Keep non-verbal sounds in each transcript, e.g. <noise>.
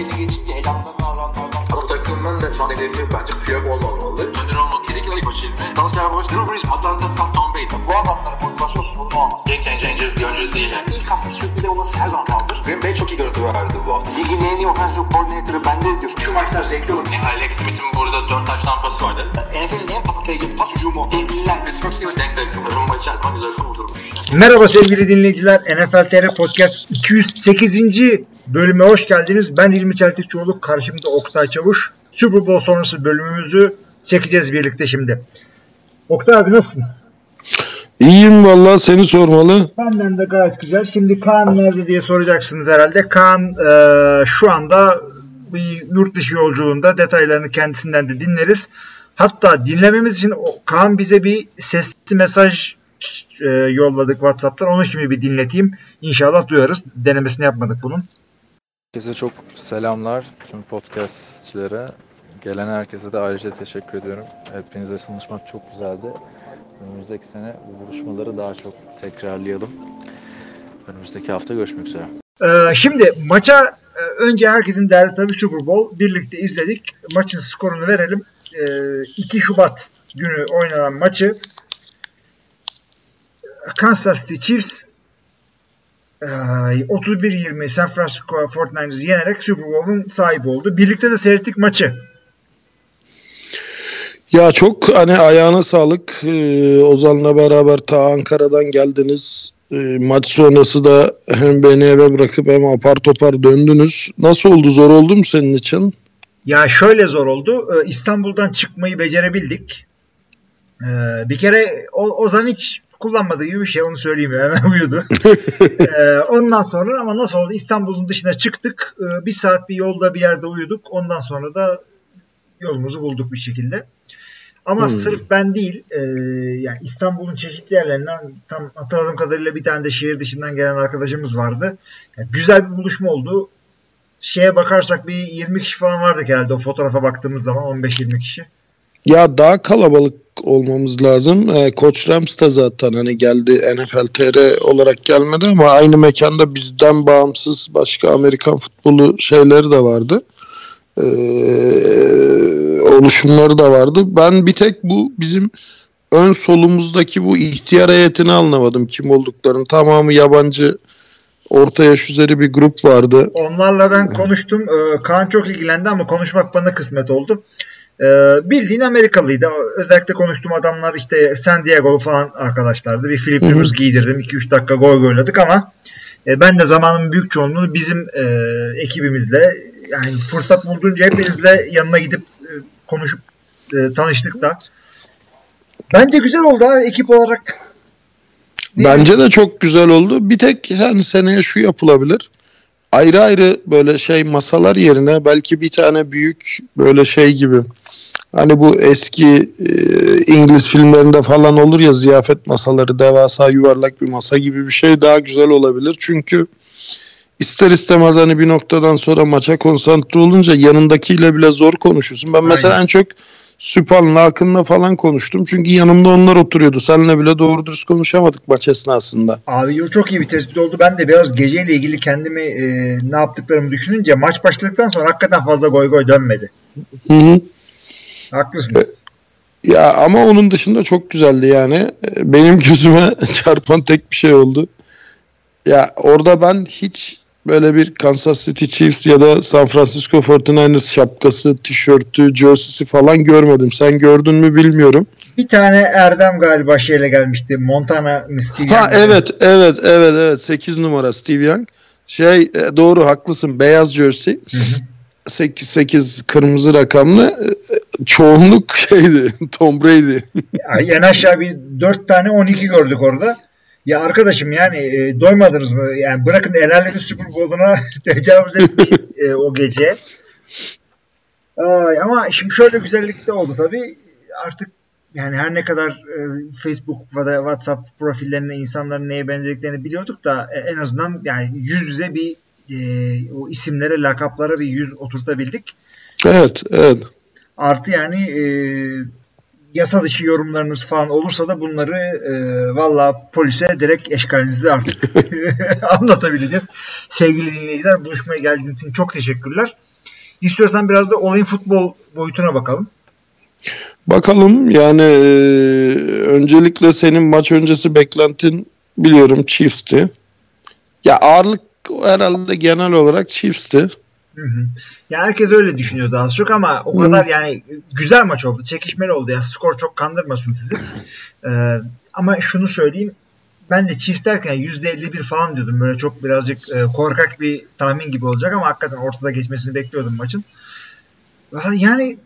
belli geçince elanlarını alanlardan. Ama takımın da şu an hedefi bence Piyok olmamalı. Önder olmak kesinlikle ilk başı ilmi. Dalsya Boş, Drew Brees, Atlanta, Tom, Tom Brady. Bu adamların motivasyon sorunu olmaz. Game changer bir oyuncu değil yani. İlk hafta sürpriz olması her zaman kaldır. Green Bay çok iyi görüntü verdi bu hafta. Ligin en iyi offensive coordinator'ı bende diyor. Şu maçlar zevkli olur. Yani Alex Smith'in burada 4 taş tampası vardı. NFL'in en patlayıcı pas hücumu. Devliler. Pittsburgh Steelers denk denk. Rumba içerisinde güzel vurdurmuş. Merhaba sevgili dinleyiciler. NFL TR Podcast 208. bölüme hoş geldiniz. Ben İlmi Çeltikçioğlu. Karşımda Oktay Çavuş. Super Bowl sonrası bölümümüzü çekeceğiz birlikte şimdi. Oktay abi nasılsın? İyiyim vallahi seni sormalı. Benden de gayet güzel. Şimdi Kaan nerede diye soracaksınız herhalde. Kaan e, şu anda bir yurt dışı yolculuğunda detaylarını kendisinden de dinleriz. Hatta dinlememiz için Kaan bize bir sesli mesaj e, yolladık WhatsApp'tan. Onu şimdi bir dinleteyim. İnşallah duyarız. Denemesini yapmadık bunun. Herkese çok selamlar tüm podcastçilere. Gelen herkese de ayrıca teşekkür ediyorum. Hepinizle tanışmak çok güzeldi. Önümüzdeki sene bu buluşmaları daha çok tekrarlayalım. Önümüzdeki hafta görüşmek üzere. Ee, şimdi maça e, önce herkesin derdi tabii Super Bowl. Birlikte izledik. Maçın skorunu verelim. Ee, 2 Şubat günü oynanan maçı Kansas City Chiefs 31-20 San Francisco 49ers'ı yenerek Super Bowl'un sahibi oldu. Birlikte de seyrettik maçı. Ya çok hani ayağına sağlık. Ee, Ozan'la beraber ta Ankara'dan geldiniz. Ee, maç sonrası da hem beni eve bırakıp hem apar topar döndünüz. Nasıl oldu? Zor oldu mu senin için? Ya şöyle zor oldu. Ee, İstanbul'dan çıkmayı becerebildik. Ee, bir kere o- Ozan hiç kullanmadığı gibi bir şey onu söyleyeyim ya. <laughs> Hemen uyudu. <laughs> Ee, ondan sonra ama nasıl oldu? İstanbul'un dışına çıktık. Ee, bir saat bir yolda bir yerde uyuduk. Ondan sonra da yolumuzu bulduk bir şekilde. Ama Hmm. sırf ben değil, e, yani İstanbul'un çeşitli yerlerinden tam hatırladığım kadarıyla bir tane de şehir dışından gelen arkadaşımız vardı. Yani güzel bir buluşma oldu. Şeye bakarsak bir 20 kişi falan vardı herhalde o fotoğrafa baktığımız zaman 15-20 kişi. Ya daha kalabalık olmamız lazım. Ee, Koç Rams da zaten hani geldi NFL TR olarak gelmedi ama aynı mekanda bizden bağımsız başka Amerikan futbolu şeyleri de vardı. Ee, oluşumları da vardı. Ben bir tek bu bizim ön solumuzdaki bu ihtiyar heyetini anlamadım kim olduklarını. Tamamı yabancı orta yaş üzeri bir grup vardı. Onlarla ben konuştum. Ee, Kaan çok ilgilendi ama konuşmak bana kısmet oldu. Ee, bildiğin Amerikalıydı. Özellikle konuştuğum adamlar işte San Diego falan arkadaşlardı. Bir Philip. Rivers giydirdim. 2-3 dakika gol oynadık ama e, ben de zamanın büyük çoğunluğunu bizim e, ekibimizle yani fırsat bulduğunca hepinizle yanına gidip e, konuşup e, tanıştık da. Bence güzel oldu ha ekip olarak. Ne Bence de çok güzel oldu. Bir tek hani seneye şu yapılabilir. Ayrı ayrı böyle şey masalar yerine belki bir tane büyük böyle şey gibi. Hani bu eski e, İngiliz filmlerinde falan olur ya ziyafet masaları devasa yuvarlak bir masa gibi bir şey daha güzel olabilir. Çünkü ister istemez hani bir noktadan sonra maça konsantre olunca yanındakiyle bile zor konuşuyorsun. Ben mesela Aynen. en çok Süphan'la Akın'la falan konuştum. Çünkü yanımda onlar oturuyordu. Seninle bile doğru dürüst konuşamadık maç esnasında. Abi çok iyi bir tespit oldu. Ben de biraz geceyle ilgili kendimi e, ne yaptıklarımı düşününce maç başladıktan sonra hakikaten fazla goy goy dönmedi. Hı hı. Haklısın. Ya ama onun dışında çok güzeldi yani. Ee, Benim gözüme <laughs> çarpan tek bir şey oldu. Ya orada ben hiç böyle bir Kansas City Chiefs ya da San Francisco 49ers şapkası, tişörtü, jersey'si falan görmedim. Sen gördün mü bilmiyorum. Bir tane Erdem galiba şeyle gelmişti. Montana mı Steve Ha Young evet evet evet evet 8 numara Steve Young. Şey e, doğru haklısın beyaz jersey. Hı hı. 8 8 kırmızı rakamlı e, çoğunluk <laughs> şeydi Tom Brady. Ya en aşağı bir 4 tane 12 gördük orada. Ya arkadaşım yani e, doymadınız mı? Yani bırakın el alemin Super Bowl'una <laughs> tecavüz etmeyin e, o gece. Ay, ama şimdi şöyle güzellik de oldu tabii. Artık yani her ne kadar e, Facebook da WhatsApp profillerine insanların neye benzediklerini biliyorduk da e, en azından yani yüz yüze bir e, o isimlere, lakaplara bir yüz oturtabildik. Evet evet. Artı yani e, yasa dışı yorumlarınız falan olursa da bunları e, valla polise direkt eşkalinizde artık <laughs> anlatabileceğiz. Sevgili dinleyiciler buluşmaya geldiğiniz için çok teşekkürler. İstiyorsan biraz da olayın futbol boyutuna bakalım. Bakalım yani e, öncelikle senin maç öncesi beklentin biliyorum Chiefs'ti. Ya ağırlık herhalde genel olarak Chiefs'ti. Hı hı. Ya herkes öyle düşünüyordu az çok ama o kadar yani güzel maç oldu. Çekişmeli oldu. Ya skor çok kandırmasın sizi. Ee, ama şunu söyleyeyim. Ben de Chiefs derken %51 falan diyordum. Böyle çok birazcık e, korkak bir tahmin gibi olacak ama hakikaten ortada geçmesini bekliyordum maçın. Yani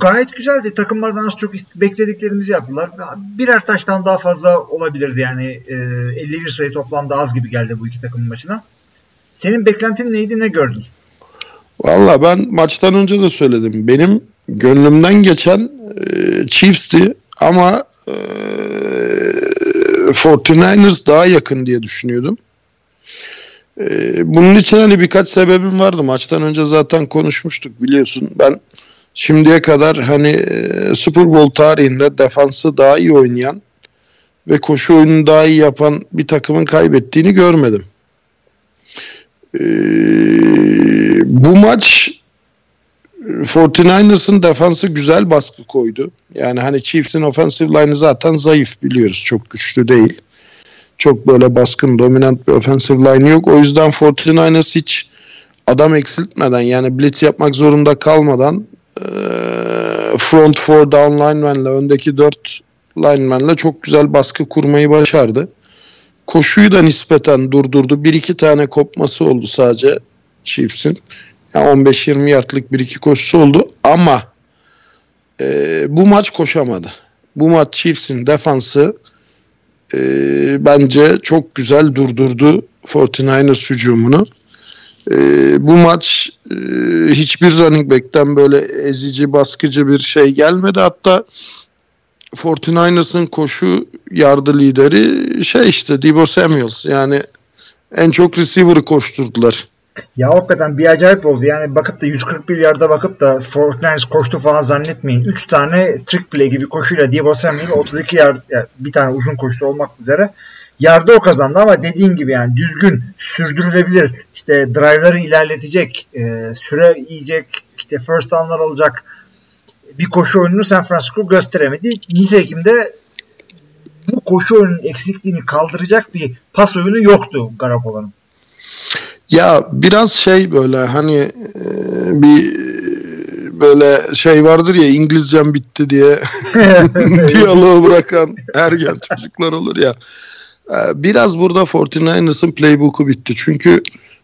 gayet güzeldi. Takımlardan az çok beklediklerimizi yaptılar. Birer taştan daha fazla olabilirdi yani. E, 51 sayı toplamda az gibi geldi bu iki takımın maçına. Senin beklentin neydi? Ne gördün? Valla ben maçtan önce de söyledim. Benim gönlümden geçen e, Chiefs'ti ama e, 49ers daha yakın diye düşünüyordum. E, bunun için hani birkaç sebebim vardı. Maçtan önce zaten konuşmuştuk biliyorsun. Ben şimdiye kadar hani e, Super Bowl tarihinde defansı daha iyi oynayan ve koşu oyununu daha iyi yapan bir takımın kaybettiğini görmedim. Ee, bu maç 49ers'ın defansı güzel baskı koydu. Yani hani Chiefs'in offensive line'ı zaten zayıf biliyoruz. Çok güçlü değil. Çok böyle baskın, dominant bir offensive line yok. O yüzden 49ers hiç adam eksiltmeden yani blitz yapmak zorunda kalmadan front four down lineman'la öndeki dört lineman'la çok güzel baskı kurmayı başardı. Koşuyu da nispeten durdurdu. Bir iki tane kopması oldu sadece Chiefs'in. Yani 15-20 yardlık bir iki koşusu oldu ama e, bu maç koşamadı. Bu maç Chiefs'in defansı e, bence çok güzel durdurdu 49ers hücumunu. E, bu maç e, hiçbir running back'ten böyle ezici, baskıcı bir şey gelmedi. Hatta 49ers'ın koşu yardı lideri şey işte Debo Samuels. Yani en çok receiver'ı koşturdular. Ya hakikaten bir acayip oldu. Yani bakıp da 141 yarda bakıp da Fortnite koştu falan zannetmeyin. 3 tane trick play gibi koşuyla Debo Samuel 32 yard yani bir tane uzun koştu olmak üzere yarda o kazandı ama dediğin gibi yani düzgün sürdürülebilir işte drive'ları ilerletecek e, süre yiyecek işte first down'lar alacak bir koşu oyununu San Francisco gösteremedi. Nitekim de bu koşu oyunun eksikliğini kaldıracak bir pas oyunu yoktu Garoppolo'nun. Ya biraz şey böyle hani e, bir böyle şey vardır ya İngilizcem bitti diye <laughs> <laughs> diyaloğu bırakan ergen çocuklar olur ya. E, biraz burada 49ers'ın playbook'u bitti. Çünkü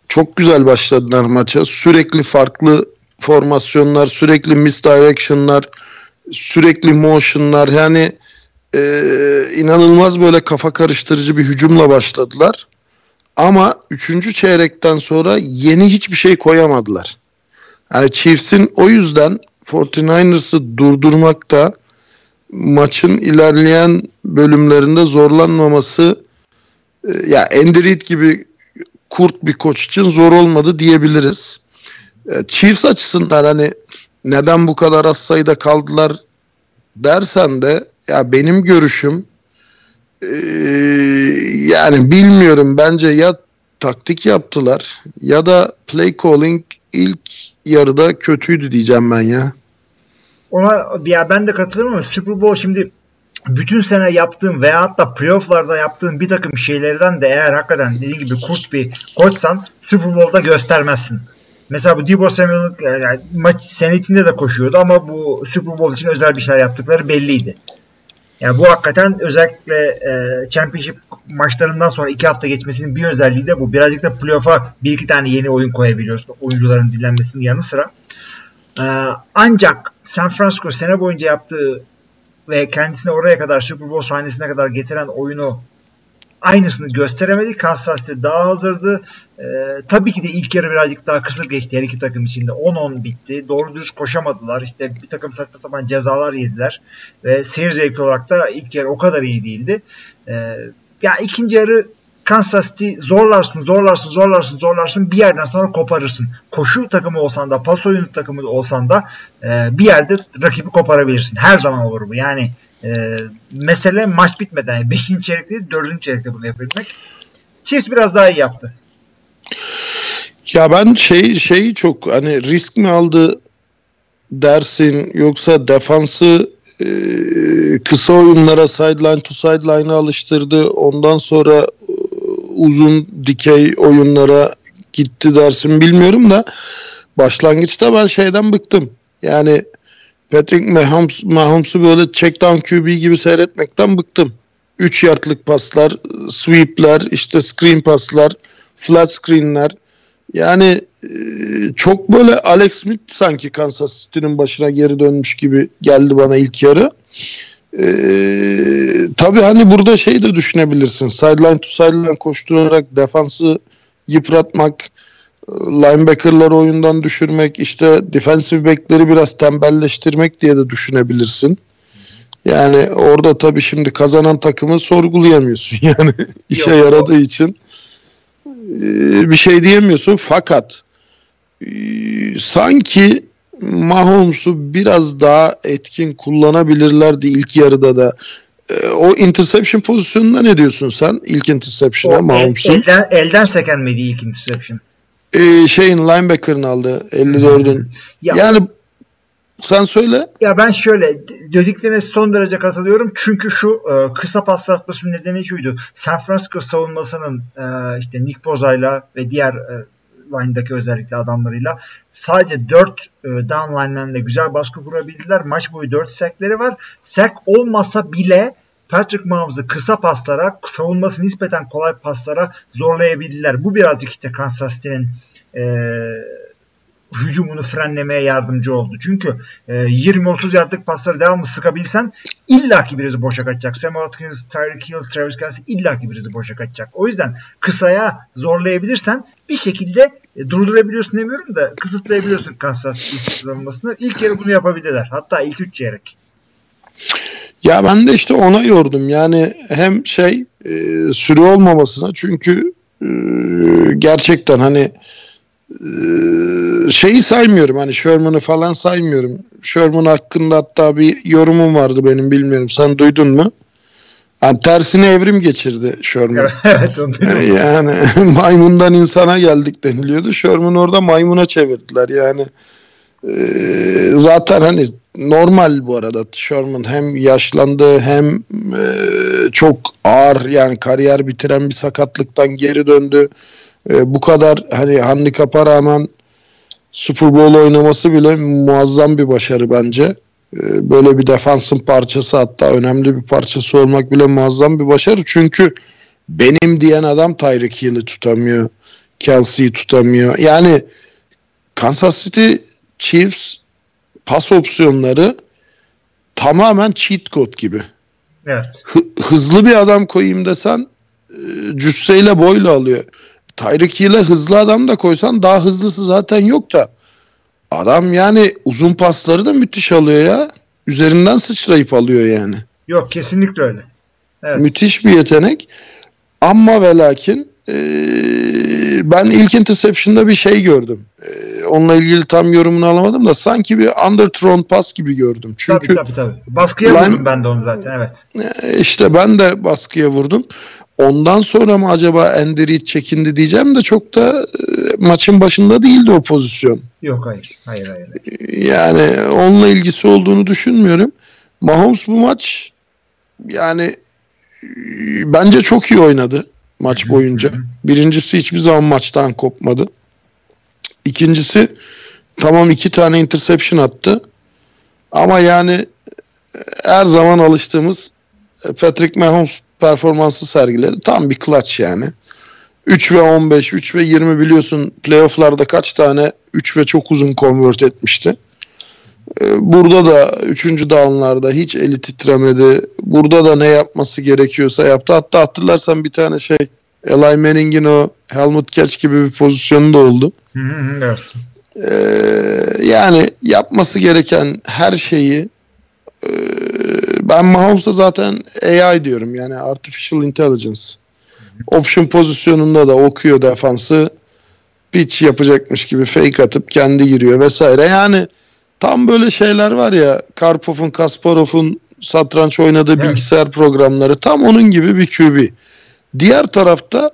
çok güzel başladılar maça. Sürekli farklı formasyonlar, sürekli misdirection'lar, sürekli motion'lar yani e, inanılmaz böyle kafa karıştırıcı bir hücumla başladılar. Ama 3. çeyrekten sonra yeni hiçbir şey koyamadılar. Yani Chiefs'in o yüzden 49ers'ı durdurmakta maçın ilerleyen bölümlerinde zorlanmaması e, ya Andy gibi kurt bir koç için zor olmadı diyebiliriz. E, Chiefs açısından hani neden bu kadar az sayıda kaldılar dersen de ya benim görüşüm ee, yani bilmiyorum bence ya taktik yaptılar ya da play calling ilk yarıda kötüydü diyeceğim ben ya. Ona ya ben de katılıyorum ama Super Bowl şimdi bütün sene yaptığım veya hatta playofflarda yaptığım bir takım şeylerden de eğer hakikaten dediğim gibi kurt bir koçsan Super Bowl'da göstermezsin. Mesela bu Debo Samuel'ın yani maç senetinde de koşuyordu ama bu Super Bowl için özel bir şeyler yaptıkları belliydi. Yani bu hakikaten özellikle e, Championship maçlarından sonra iki hafta geçmesinin bir özelliği de bu. Birazcık da playoff'a bir iki tane yeni oyun koyabiliyorsun. Oyuncuların dinlenmesinin yanı sıra. E, ancak San Francisco sene boyunca yaptığı ve kendisini oraya kadar Super Bowl sahnesine kadar getiren oyunu aynısını gösteremedi. Kansas City daha hazırdı. Ee, tabii ki de ilk yarı birazcık daha kısır geçti her iki takım içinde. 10-10 bitti. Doğru düz koşamadılar. İşte bir takım saçma sapan cezalar yediler. Ve seyir zevki olarak da ilk yarı o kadar iyi değildi. Ee, ya ikinci yarı Kansas City zorlarsın, zorlarsın, zorlarsın, zorlarsın bir yerden sonra koparırsın. Koşu takımı olsan da, pas oyunu takımı olsan da e, bir yerde rakibi koparabilirsin. Her zaman olur bu. Yani e, mesele maç bitmeden, yani 5. çeyrek değil 4. çeyrekte bunu yapabilmek. Chiefs biraz daha iyi yaptı. Ya ben şey şeyi çok hani risk mi aldı dersin yoksa defansı e, kısa oyunlara sideline to sideline'a alıştırdı. Ondan sonra uzun dikey oyunlara gitti dersin bilmiyorum da başlangıçta ben şeyden bıktım. Yani Patrick Mahomes, Mahomes'u böyle check down QB gibi seyretmekten bıktım. 3 yardlık paslar, sweepler, işte screen paslar, flat screenler. Yani e, çok böyle Alex Smith sanki Kansas City'nin başına geri dönmüş gibi geldi bana ilk yarı. E, tabii hani burada şey de düşünebilirsin. Sideline to sideline koşturarak defansı yıpratmak, linebacker'ları oyundan düşürmek, işte defensive back'leri biraz tembelleştirmek diye de düşünebilirsin. Yani orada tabii şimdi kazanan takımı sorgulayamıyorsun. <laughs> Yani işe Yok, yaradığı için e, bir şey diyemiyorsun. Fakat e, sanki Mahomes'u biraz daha etkin kullanabilirlerdi ilk yarıda da. E, O interception pozisyonunda ne diyorsun sen? İlk interception'a O el- Mahomes'un. elden, elden seken miydi ilk interception? E, şeyin linebacker'ını aldı 54'ün. <laughs> Ya, Yani sen söyle. ya ben şöyle dediklerine son derece katılıyorum. Çünkü şu e, kısa pas atmasının nedeni şuydu. San Francisco savunmasının e, işte Nick Boza'yla ve diğer e, line'daki özellikle adamlarıyla sadece 4 e, down line'lerle güzel baskı kurabildiler. Maç boyu 4 sekleri var. Sek olmasa bile Patrick Mahomes'ı kısa paslara, savunması nispeten kolay paslara zorlayabildiler. Bu birazcık işte Kansas City'nin e, hücumunu frenlemeye yardımcı oldu. Çünkü e, 20-30 yardlık pasları devamlı sıkabilsen illaki birisi boşa kaçacak. Sam Watkins, Tyreek Hill, Travis Kelsey illaki birisi boşa kaçacak. O yüzden kısaya zorlayabilirsen bir şekilde e, durdurabiliyorsun demiyorum da kısıtlayabiliyorsun Kansas City savunmasını. İlk yarı bunu yapabilirler. Hatta ilk 3 çeyrek. Ya ben de işte ona yordum. Yani hem şey e, süre olmamasına çünkü e, gerçekten hani e, şeyi saymıyorum hani Sherman'ı falan saymıyorum. Sherman hakkında hatta bir yorumum vardı benim bilmiyorum. Sen duydun mu? Yani tersine evrim geçirdi Sherman. <laughs> evet. <laughs> Yani <laughs> maymundan insana geldik deniliyordu. Sherman orada maymuna çevirdiler. Yani e, zaten hani normal bu arada Sherman hem yaşlandı hem e, çok ağır yani kariyer bitiren bir sakatlıktan geri döndü. E, bu kadar hani handikapa rağmen Super Bowl oynaması bile muazzam bir başarı bence. E, böyle bir defansın parçası hatta önemli bir parçası olmak bile muazzam bir başarı. Çünkü benim diyen adam Tyreek Hill'i tutamıyor. Kelsey'yi tutamıyor. Yani Kansas City Chiefs pas opsiyonları tamamen cheat code gibi. Evet. Hı- hızlı bir adam koyayım desen e, cüsseyle boyla alıyor. Tyreek Hill'e hızlı adam da koysan daha hızlısı zaten yok da. Adam yani uzun pasları da müthiş alıyor ya. Üzerinden sıçrayıp alıyor yani. Yok kesinlikle öyle. Evet. Müthiş bir yetenek. Ama ve lakin e, ben ilk interception'da bir şey gördüm. E, onunla ilgili tam yorumunu alamadım da sanki bir underthrown pass gibi gördüm. Çünkü Tabii tabii tabii. Baskıya Line- vurdum ben de onu zaten evet. e, işte ben de baskıya vurdum. Ondan sonra mı acaba Andy Reid çekindi diyeceğim de çok da e, maçın başında değildi o pozisyon. Yok hayır. Hayır hayır. Yani onunla ilgisi olduğunu düşünmüyorum. Mahomes bu maç yani e, bence çok iyi oynadı maç boyunca. Birincisi hiçbir zaman maçtan kopmadı. İkincisi tamam iki tane interception attı. Ama yani e, her zaman alıştığımız e, Patrick Mahomes performansı sergiledi. Tam bir clutch yani. 3 ve 15, 3 ve 20 biliyorsun playofflarda kaç tane 3 ve çok uzun convert etmişti. Ee, Burada da 3. downlarda hiç eli titremedi. Burada da ne yapması gerekiyorsa yaptı. Hatta hatırlarsan bir tane şey Eli Manning'in o Helmut Catch gibi bir pozisyonu da oldu. Hı hı hı, evet. Ee, yani yapması gereken her şeyi e, ben Mahomes'a zaten AI diyorum yani Artificial Intelligence. Option pozisyonunda da okuyor defansı pitch yapacakmış gibi fake atıp kendi giriyor vesaire. Yani tam böyle şeyler var ya Karpov'un Kasparov'un satranç oynadığı Evet. bilgisayar programları tam onun gibi bir QB. Diğer tarafta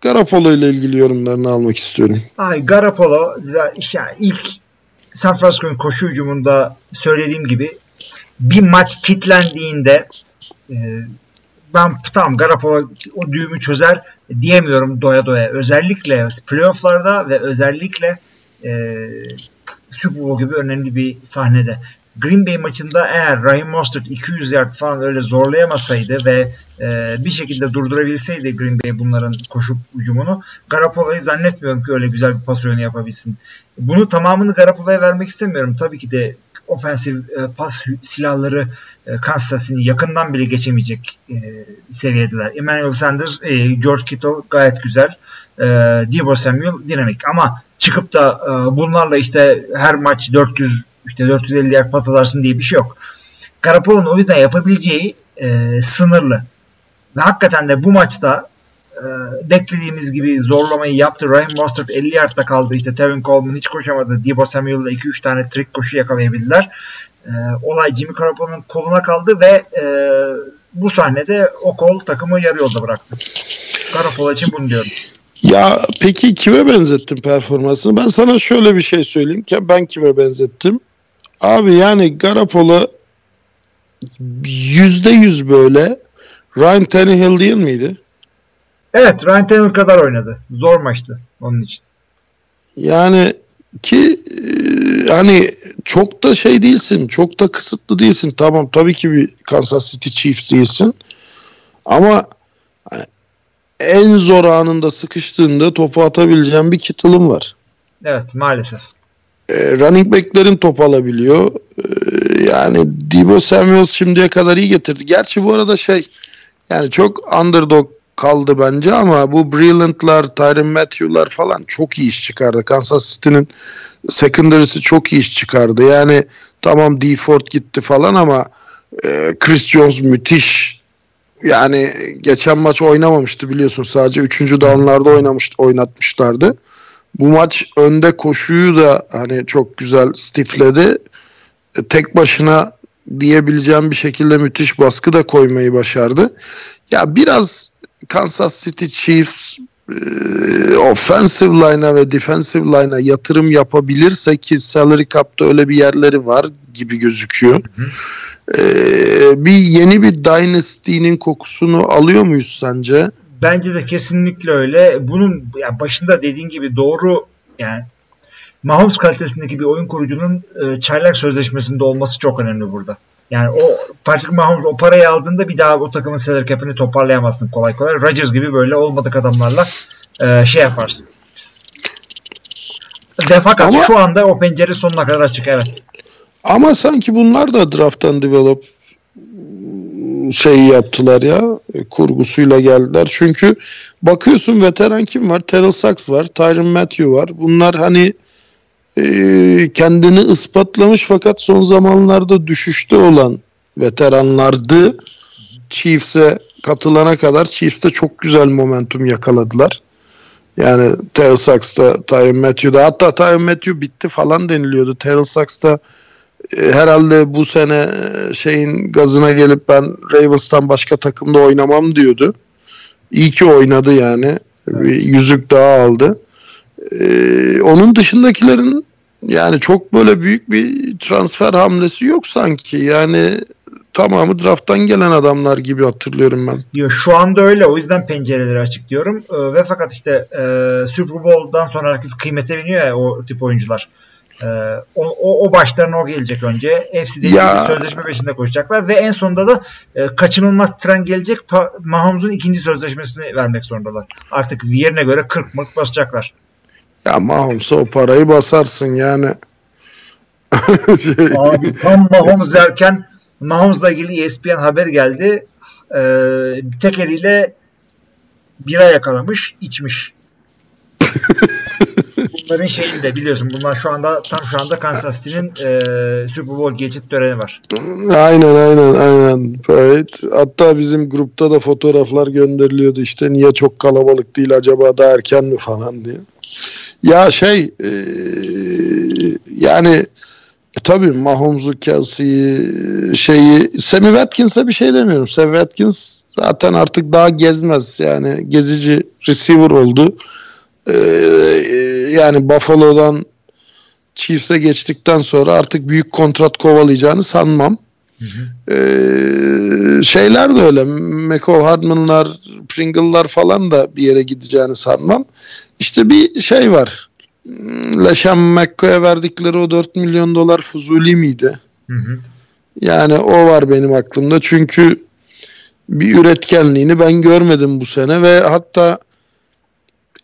Garoppolo ile ilgili yorumlarını almak istiyorum. Ay ve işte ilk San Francisco'nun koşu hücumunda söylediğim gibi bir maç kitlendiğinde e, ben tamam Garoppolo o düğümü çözer diyemiyorum doya doya. Özellikle playofflarda ve özellikle e, Super Bowl gibi önemli bir sahnede. Green Bay maçında eğer Raheem Mostert 200 yard falan öyle zorlayamasaydı ve e, bir şekilde durdurabilseydi Green Bay bunların koşup hücumunu Garoppolo'yu zannetmiyorum ki öyle güzel bir pas oyunu yapabilsin. Bunu tamamını Garoppolo'ya vermek istemiyorum. Tabii ki de ofensif e, pas silahları e, Kansas yakından bile geçemeyecek e, seviyedeler. Emmanuel Sanders, e, George Kittle gayet güzel. E, Debo Samuel dinamik ama çıkıp da e, bunlarla işte her maç 400 işte 450 yer pas alarsın diye bir şey yok. Garoppolo'nun o yüzden yapabileceği e, sınırlı. Ve hakikaten de bu maçta e, beklediğimiz gibi zorlamayı yaptı. Ryan Mostert 50 yardta kaldı. İşte Tevin Coleman hiç koşamadı. Debo Samuel'la 2-3 tane trick koşu yakalayabildiler. E, olay Jimmy Garoppolo'nun koluna kaldı ve e, bu sahnede o kol takımı yarı yolda bıraktı. Garoppolo için bunu diyorum. Ya peki kime benzettin performansını? Ben sana şöyle bir şey söyleyeyim ben kime benzettim? Abi yani Garoppolo yüzde yüz böyle Ryan Tannehill değil miydi? Evet Ryan Tannehill kadar oynadı. Zor maçtı onun için. Yani ki hani çok da şey değilsin. Çok da kısıtlı değilsin. Tamam tabii ki bir Kansas City Chiefs değilsin. Ama en zor anında sıkıştığında topu atabileceğin bir Kittle'ın var. Evet maalesef. E, running back'lerin top alabiliyor. E, yani Debo Samuel şimdiye kadar iyi getirdi. Gerçi bu arada şey yani çok underdog kaldı bence ama bu Brilliant'lar, Tyron Matthew'lar falan çok iyi iş çıkardı. Kansas City'nin secondary'si çok iyi iş çıkardı. Yani tamam D Ford gitti falan ama e, Chris Jones müthiş yani geçen maç oynamamıştı biliyorsun. Sadece 3. downlarda oynamış, oynatmışlardı. Bu maç önde koşuyu da hani çok güzel stifledi. E, tek başına diyebileceğim bir şekilde müthiş baskı da koymayı başardı. Ya biraz Kansas City Chiefs e, offensive line'a ve defensive line'a yatırım yapabilirse ki salary cap'ta öyle bir yerleri var gibi gözüküyor. Hı hı. E, bir yeni bir dynasty'nin kokusunu alıyor muyuz sence? Bence de kesinlikle öyle. Bunun yani başında dediğin gibi doğru yani Mahomes kalitesindeki bir oyun kurucunun e, çaylak sözleşmesinde olması çok önemli burada. Yani o Patrick Mahomes o parayı aldığında bir daha o takımın salary cap'ini toparlayamazsın kolay kolay. Rodgers gibi böyle olmadık adamlarla e, şey yaparsın. Ve fakat Ama, şu anda o pencere sonuna kadar açık evet. Ama sanki bunlar da drafttan develop şey yaptılar ya kurgusuyla geldiler. Çünkü bakıyorsun veteran kim var? Terrell Sachs var. Tyron Matthew var. Bunlar hani e, kendini ispatlamış fakat son zamanlarda düşüşte olan veteranlardı. Chiefs'e katılana kadar Chiefs'te çok güzel momentum yakaladılar. Yani Terrell Sachs'ta, Tyron Matthew'da hatta Tyron Matthew bitti falan deniliyordu. Terrell Sachs'ta herhalde bu sene e, şeyin gazına gelip ben Ravens'tan başka takımda oynamam diyordu. İyi ki oynadı yani. Evet. Bir yüzük daha aldı. Ee, onun dışındakilerin yani çok böyle büyük bir transfer hamlesi yok sanki. Yani tamamı drafttan gelen adamlar gibi hatırlıyorum ben. Yo, şu anda öyle o yüzden pencereleri açık diyorum. Ee, ve fakat işte e, Super Bowl'dan sonra herkes kıymete biniyor ya o tip oyuncular. Ee, o, o, o başlarına o gelecek önce. Hepsi de ya. sözleşme peşinde koşacaklar ve en sonunda da e, kaçınılmaz tren gelecek. Mahomes'un ikinci sözleşmesini vermek zorundalar. Artık yerine göre 40 mırk basacaklar. Ya Mahomes'a o parayı basarsın yani. <laughs> şey. Abi tam Mahomes derken Mahomes'la ilgili ESPN haber geldi. Ee, tek eliyle bira yakalamış, içmiş. <laughs> Bunların şeyinde biliyorsun bunlar şu anda tam şu anda Kansas City'nin e, Super Bowl geçit töreni var. Aynen aynen aynen. Evet. Hatta bizim grupta da fotoğraflar gönderiliyordu işte niye çok kalabalık değil acaba da erken mi falan diye. Ya şey e, yani E, tabii Mahomes'u, Kelsey'yi, şeyi Sammy Watkins'e bir şey demiyorum. Sammy Watkins zaten artık daha gezmez. Yani gezici receiver oldu. Ee, yani Buffalo'dan Chiefs'e geçtikten sonra artık büyük kontrat kovalayacağını sanmam. Ee, şeyler de öyle. McCall Hardman'lar, Pringle'lar falan da bir yere gideceğini sanmam. İşte bir şey var. LeSean McCoy'a verdikleri o 4 milyon dolar fuzuli miydi? Hı hı. Yani o var benim aklımda. Çünkü bir üretkenliğini ben görmedim bu sene ve hatta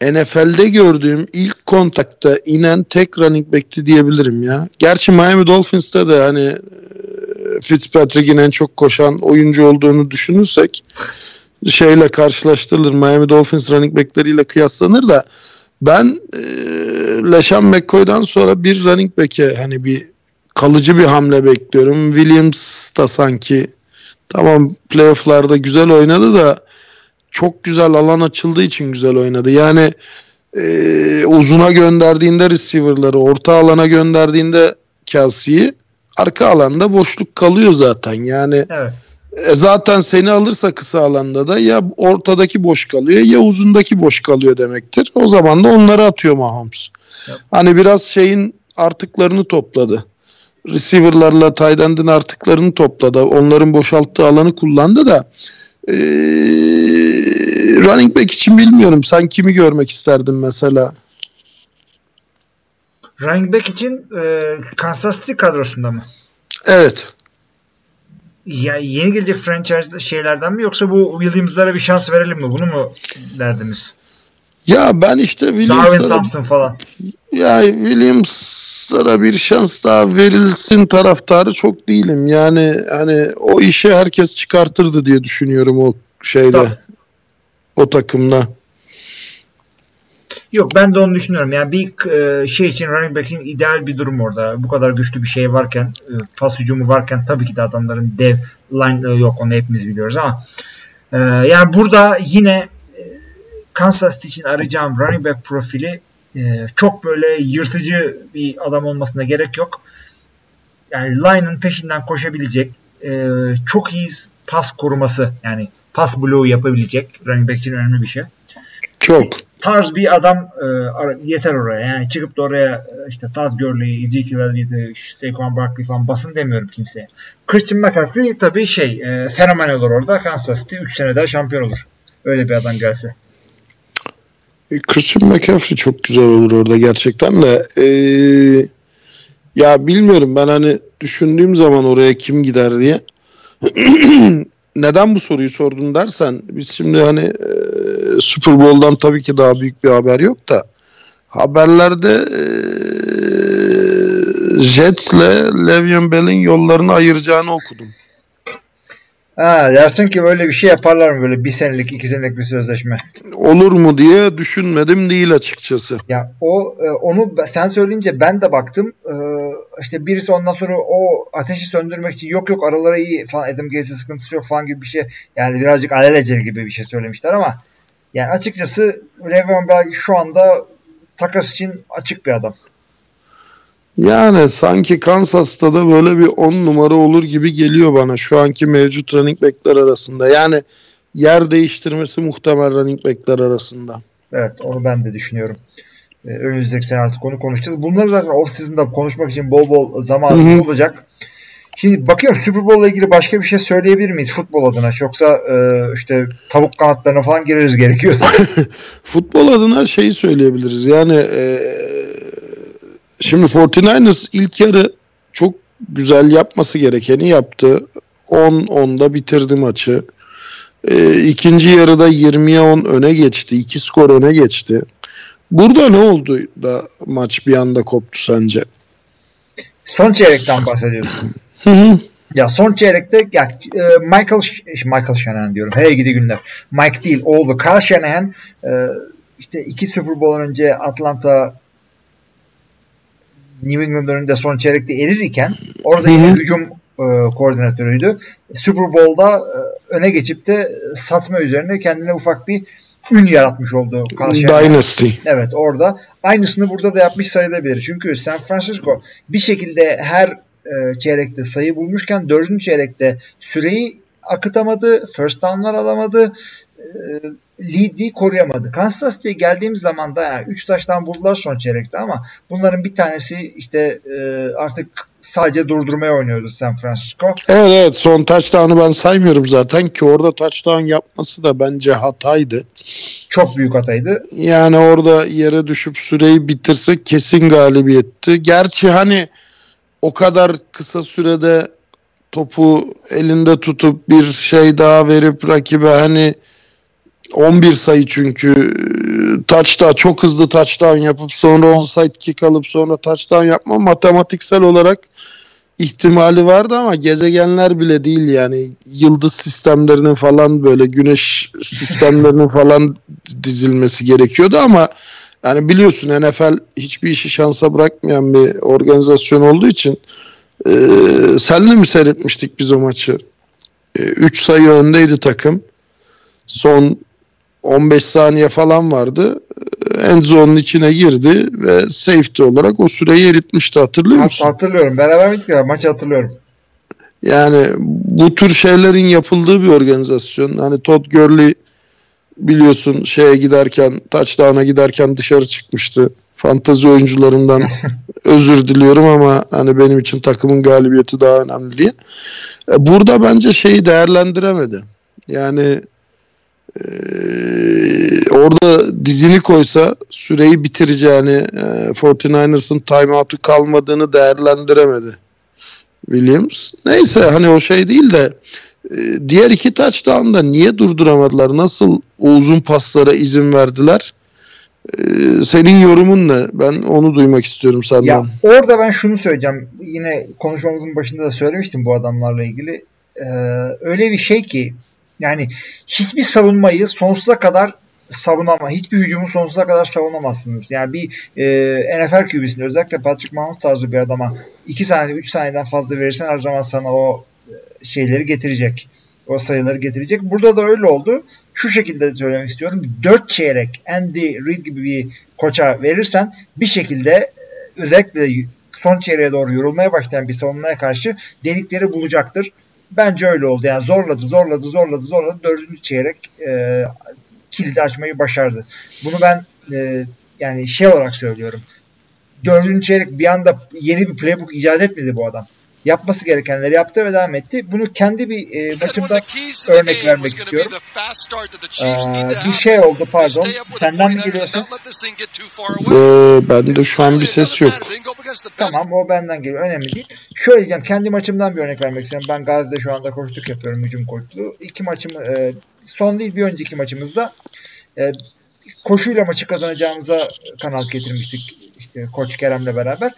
NFL'de gördüğüm ilk kontakta inen tek running back'ti diyebilirim ya. Gerçi Miami Dolphins'te de hani e, Fitzpatrick'in en çok koşan oyuncu olduğunu düşünürsek şeyle karşılaştırılır. Miami Dolphins running back'leriyle kıyaslanır da ben e, LeSean McCoy'dan sonra bir running back'e hani bir kalıcı bir hamle bekliyorum. Williams da sanki tamam playoff'larda güzel oynadı da çok güzel alan açıldığı için güzel oynadı. Yani e, uzuna gönderdiğinde receiver'ları, orta alana gönderdiğinde Kelsey'yi arka alanda boşluk kalıyor zaten. Yani Evet. e, zaten seni alırsa kısa alanda da ya ortadaki boş kalıyor ya uzundaki boş kalıyor demektir. O zaman da onları atıyor Mahomes. Yep. Hani biraz şeyin artıklarını topladı. Receiver'larla tight artıklarını topladı. Onların boşalttığı alanı kullandı da e, running back için bilmiyorum. Sen kimi görmek isterdin mesela? Running back için e, Kansas City kadrosunda mı? Evet. Ya yeni gelecek franchise şeylerden mi yoksa bu Williams'lara bir şans verelim mi? Bunu mu derdiniz? Ya ben işte Darwin Williams'lara Thompson falan. Ya Williams'lara bir şans daha verilsin taraftarı çok değilim. Yani hani o işi herkes çıkartırdı diye düşünüyorum o şeyde. Tabii. O takımla. Yok ben de onu düşünüyorum. Yani bir e, şey için running back'in ideal bir durum orada. Bu kadar güçlü bir şey varken, e, pas hücumu varken tabii ki de adamların dev line e, yok onu hepimiz biliyoruz ama e, yani burada yine e, Kansas City için arayacağım running back profili e, çok böyle yırtıcı bir adam olmasına gerek yok. Yani line'ın peşinden koşabilecek, e, çok iyi pas koruması yani pas bloğu yapabilecek running back için önemli bir şey Çok. tarz bir adam e, yeter oraya. Yani çıkıp da oraya e, işte Todd Gurley, Ezekiel Elliott, Saquon Barkley falan basın demiyorum kimseye. Christian McCaffrey tabii şey e, fenomen olur orada. Kansas City 3 sene daha şampiyon olur. Öyle bir adam gelse. E, Christian McCaffrey çok güzel olur orada gerçekten de. E, ya bilmiyorum ben hani düşündüğüm zaman oraya kim gider diye. <clears throat> Neden bu soruyu sordun dersen biz şimdi hani e, Super Bowl'dan tabii ki daha büyük bir haber yok da haberlerde e, Jets'le Le'Veon Bell'in yollarını ayıracağını okudum. Ha, dersin ki böyle bir şey yaparlar mı böyle bir senelik iki senelik bir sözleşme. Olur mu diye düşünmedim değil açıkçası. Ya o e, onu sen söyleyince ben de baktım. E, işte birisi ondan sonra o ateşi söndürmek için yok yok aralara iyi falan Adam Gates'e sıkıntısı yok falan gibi bir şey. Yani birazcık alelacele gibi bir şey söylemişler ama yani açıkçası Le'Veon Bell şu anda takas için açık bir adam. Yani sanki Kansas'ta da böyle bir 10 numara olur gibi geliyor bana şu anki mevcut running back'ler arasında. Yani yer değiştirmesi muhtemel running back'ler arasında. Evet onu ben de düşünüyorum. Ee, önümüzdeki sene artık onu konuşacağız. Bunları zaten off season'da konuşmak için bol bol zamanımız olacak. Şimdi bakıyorum Super Bowl'la ilgili başka bir şey söyleyebilir miyiz futbol adına? Yoksa e, işte tavuk kanatlarına falan gireriz gerekiyorsa. <laughs> Futbol adına şeyi söyleyebiliriz. Yani e, şimdi 49ers ilk yarı çok güzel yapması gerekeni yaptı. 10-10'da bitirdi maçı. E, ikinci yarıda 20'ye 10 öne geçti. 2 skor öne geçti. Burada ne oldu da maç bir anda koptu sence? Son çeyrekten bahsediyorsun. <laughs> Hı hı. Ya son çeyrekte ya e, Michael Ş- Michael Shanahan diyorum. Hey gidi günler. Mike değil oğlu Kyle Shanahan e, işte iki Super Bowl önce Atlanta New England önünde son çeyrekte erirken orada yine hücum e, koordinatörüydü. Super Bowl'da e, öne geçip de satma üzerine kendine ufak bir ün yaratmış oldu. Dynasty. Evet orada. Aynısını burada da yapmış sayılabilir. Çünkü San Francisco bir şekilde her e, çeyrekte sayı bulmuşken dördüncü çeyrekte süreyi akıtamadı. First down'lar alamadı. E, lead'i koruyamadı. Kansas City'ye geldiğimiz zaman da yani 3 taştan buldular son çeyrekte ama bunların bir tanesi işte e, artık sadece durdurmaya oynuyordu San Francisco. Evet evet son touchdown'ı ben saymıyorum zaten ki orada touchdown yapması da bence hataydı. Çok büyük hataydı. Yani orada yere düşüp süreyi bitirse kesin galibiyetti. Gerçi hani o kadar kısa sürede topu elinde tutup bir şey daha verip rakibe hani 11 sayı çünkü touchdown çok hızlı touchdown yapıp sonra onside kick alıp sonra touchdown yapma matematiksel olarak ihtimali vardı ama gezegenler bile değil yani yıldız sistemlerinin falan böyle güneş sistemlerinin <laughs> falan dizilmesi gerekiyordu ama yani biliyorsun NFL hiçbir işi şansa bırakmayan bir organizasyon olduğu için e, senle mi seyretmiştik biz o maçı? 3 sayı öndeydi takım. Son 15 saniye falan vardı. End zone'un içine girdi ve safety olarak o süreyi eritmişti hatırlıyor musun? Hatırlıyorum. Beraber miydik ya? Maçı hatırlıyorum. Yani bu tür şeylerin yapıldığı bir organizasyon. Hani Todd Gurley biliyorsun şeye giderken touchdown'a giderken dışarı çıkmıştı. Fantazi oyuncularından <laughs> özür diliyorum ama hani benim için takımın galibiyeti daha önemli diye. Burada bence şeyi değerlendiremedi. Yani ee, orada dizini koysa süreyi bitireceğini e, 49ers'ın timeout'u kalmadığını değerlendiremedi Williams. Neyse hani o şey değil de e, diğer iki touchdown'da niye durduramadılar? Nasıl o uzun paslara izin verdiler? E, senin yorumun ne? Ben onu duymak istiyorum senden. Ya orada ben şunu söyleyeceğim. Yine konuşmamızın başında da söylemiştim bu adamlarla ilgili. Ee, öyle bir şey ki yani hiçbir savunmayı sonsuza kadar savunama, hiçbir hücumu sonsuza kadar savunamazsınız. Yani bir e, NFL QB'sinde özellikle Patrick Mahomes tarzı bir adama 2 saniye 3 saniyeden fazla verirsen her zaman sana o şeyleri getirecek. O sayıları getirecek. Burada da öyle oldu. Şu şekilde söylemek istiyorum. 4 çeyrek Andy Reid gibi bir koça verirsen bir şekilde özellikle son çeyreğe doğru yorulmaya başlayan bir savunmaya karşı delikleri bulacaktır. Bence öyle oldu. Yani zorladı, zorladı, zorladı, zorladı. Dördüncü çeyrek e, kilidi açmayı başardı. Bunu ben e, yani şey olarak söylüyorum. Dördüncü çeyrek bir anda yeni bir playbook icat etmedi bu adam. Yapması gerekenleri yaptı ve devam etti. Bunu kendi bir e, maçımda örnek vermek istiyorum. Ee, bir şey oldu pardon. Senden mi geliyor ses? Ee, bende şu an bir ses yok. Tamam o benden geliyor. Önemli değil. Şöyle diyeceğim. Kendi maçımdan bir örnek vermek istiyorum. Ben Gazi'de şu anda koçluk yapıyorum. Hücum koçluğu. İki maçımı e, son değil bir önceki maçımızda e, koşuyla maçı kazanacağımıza kanaat getirmiştik. İşte Koç Kerem'le beraber.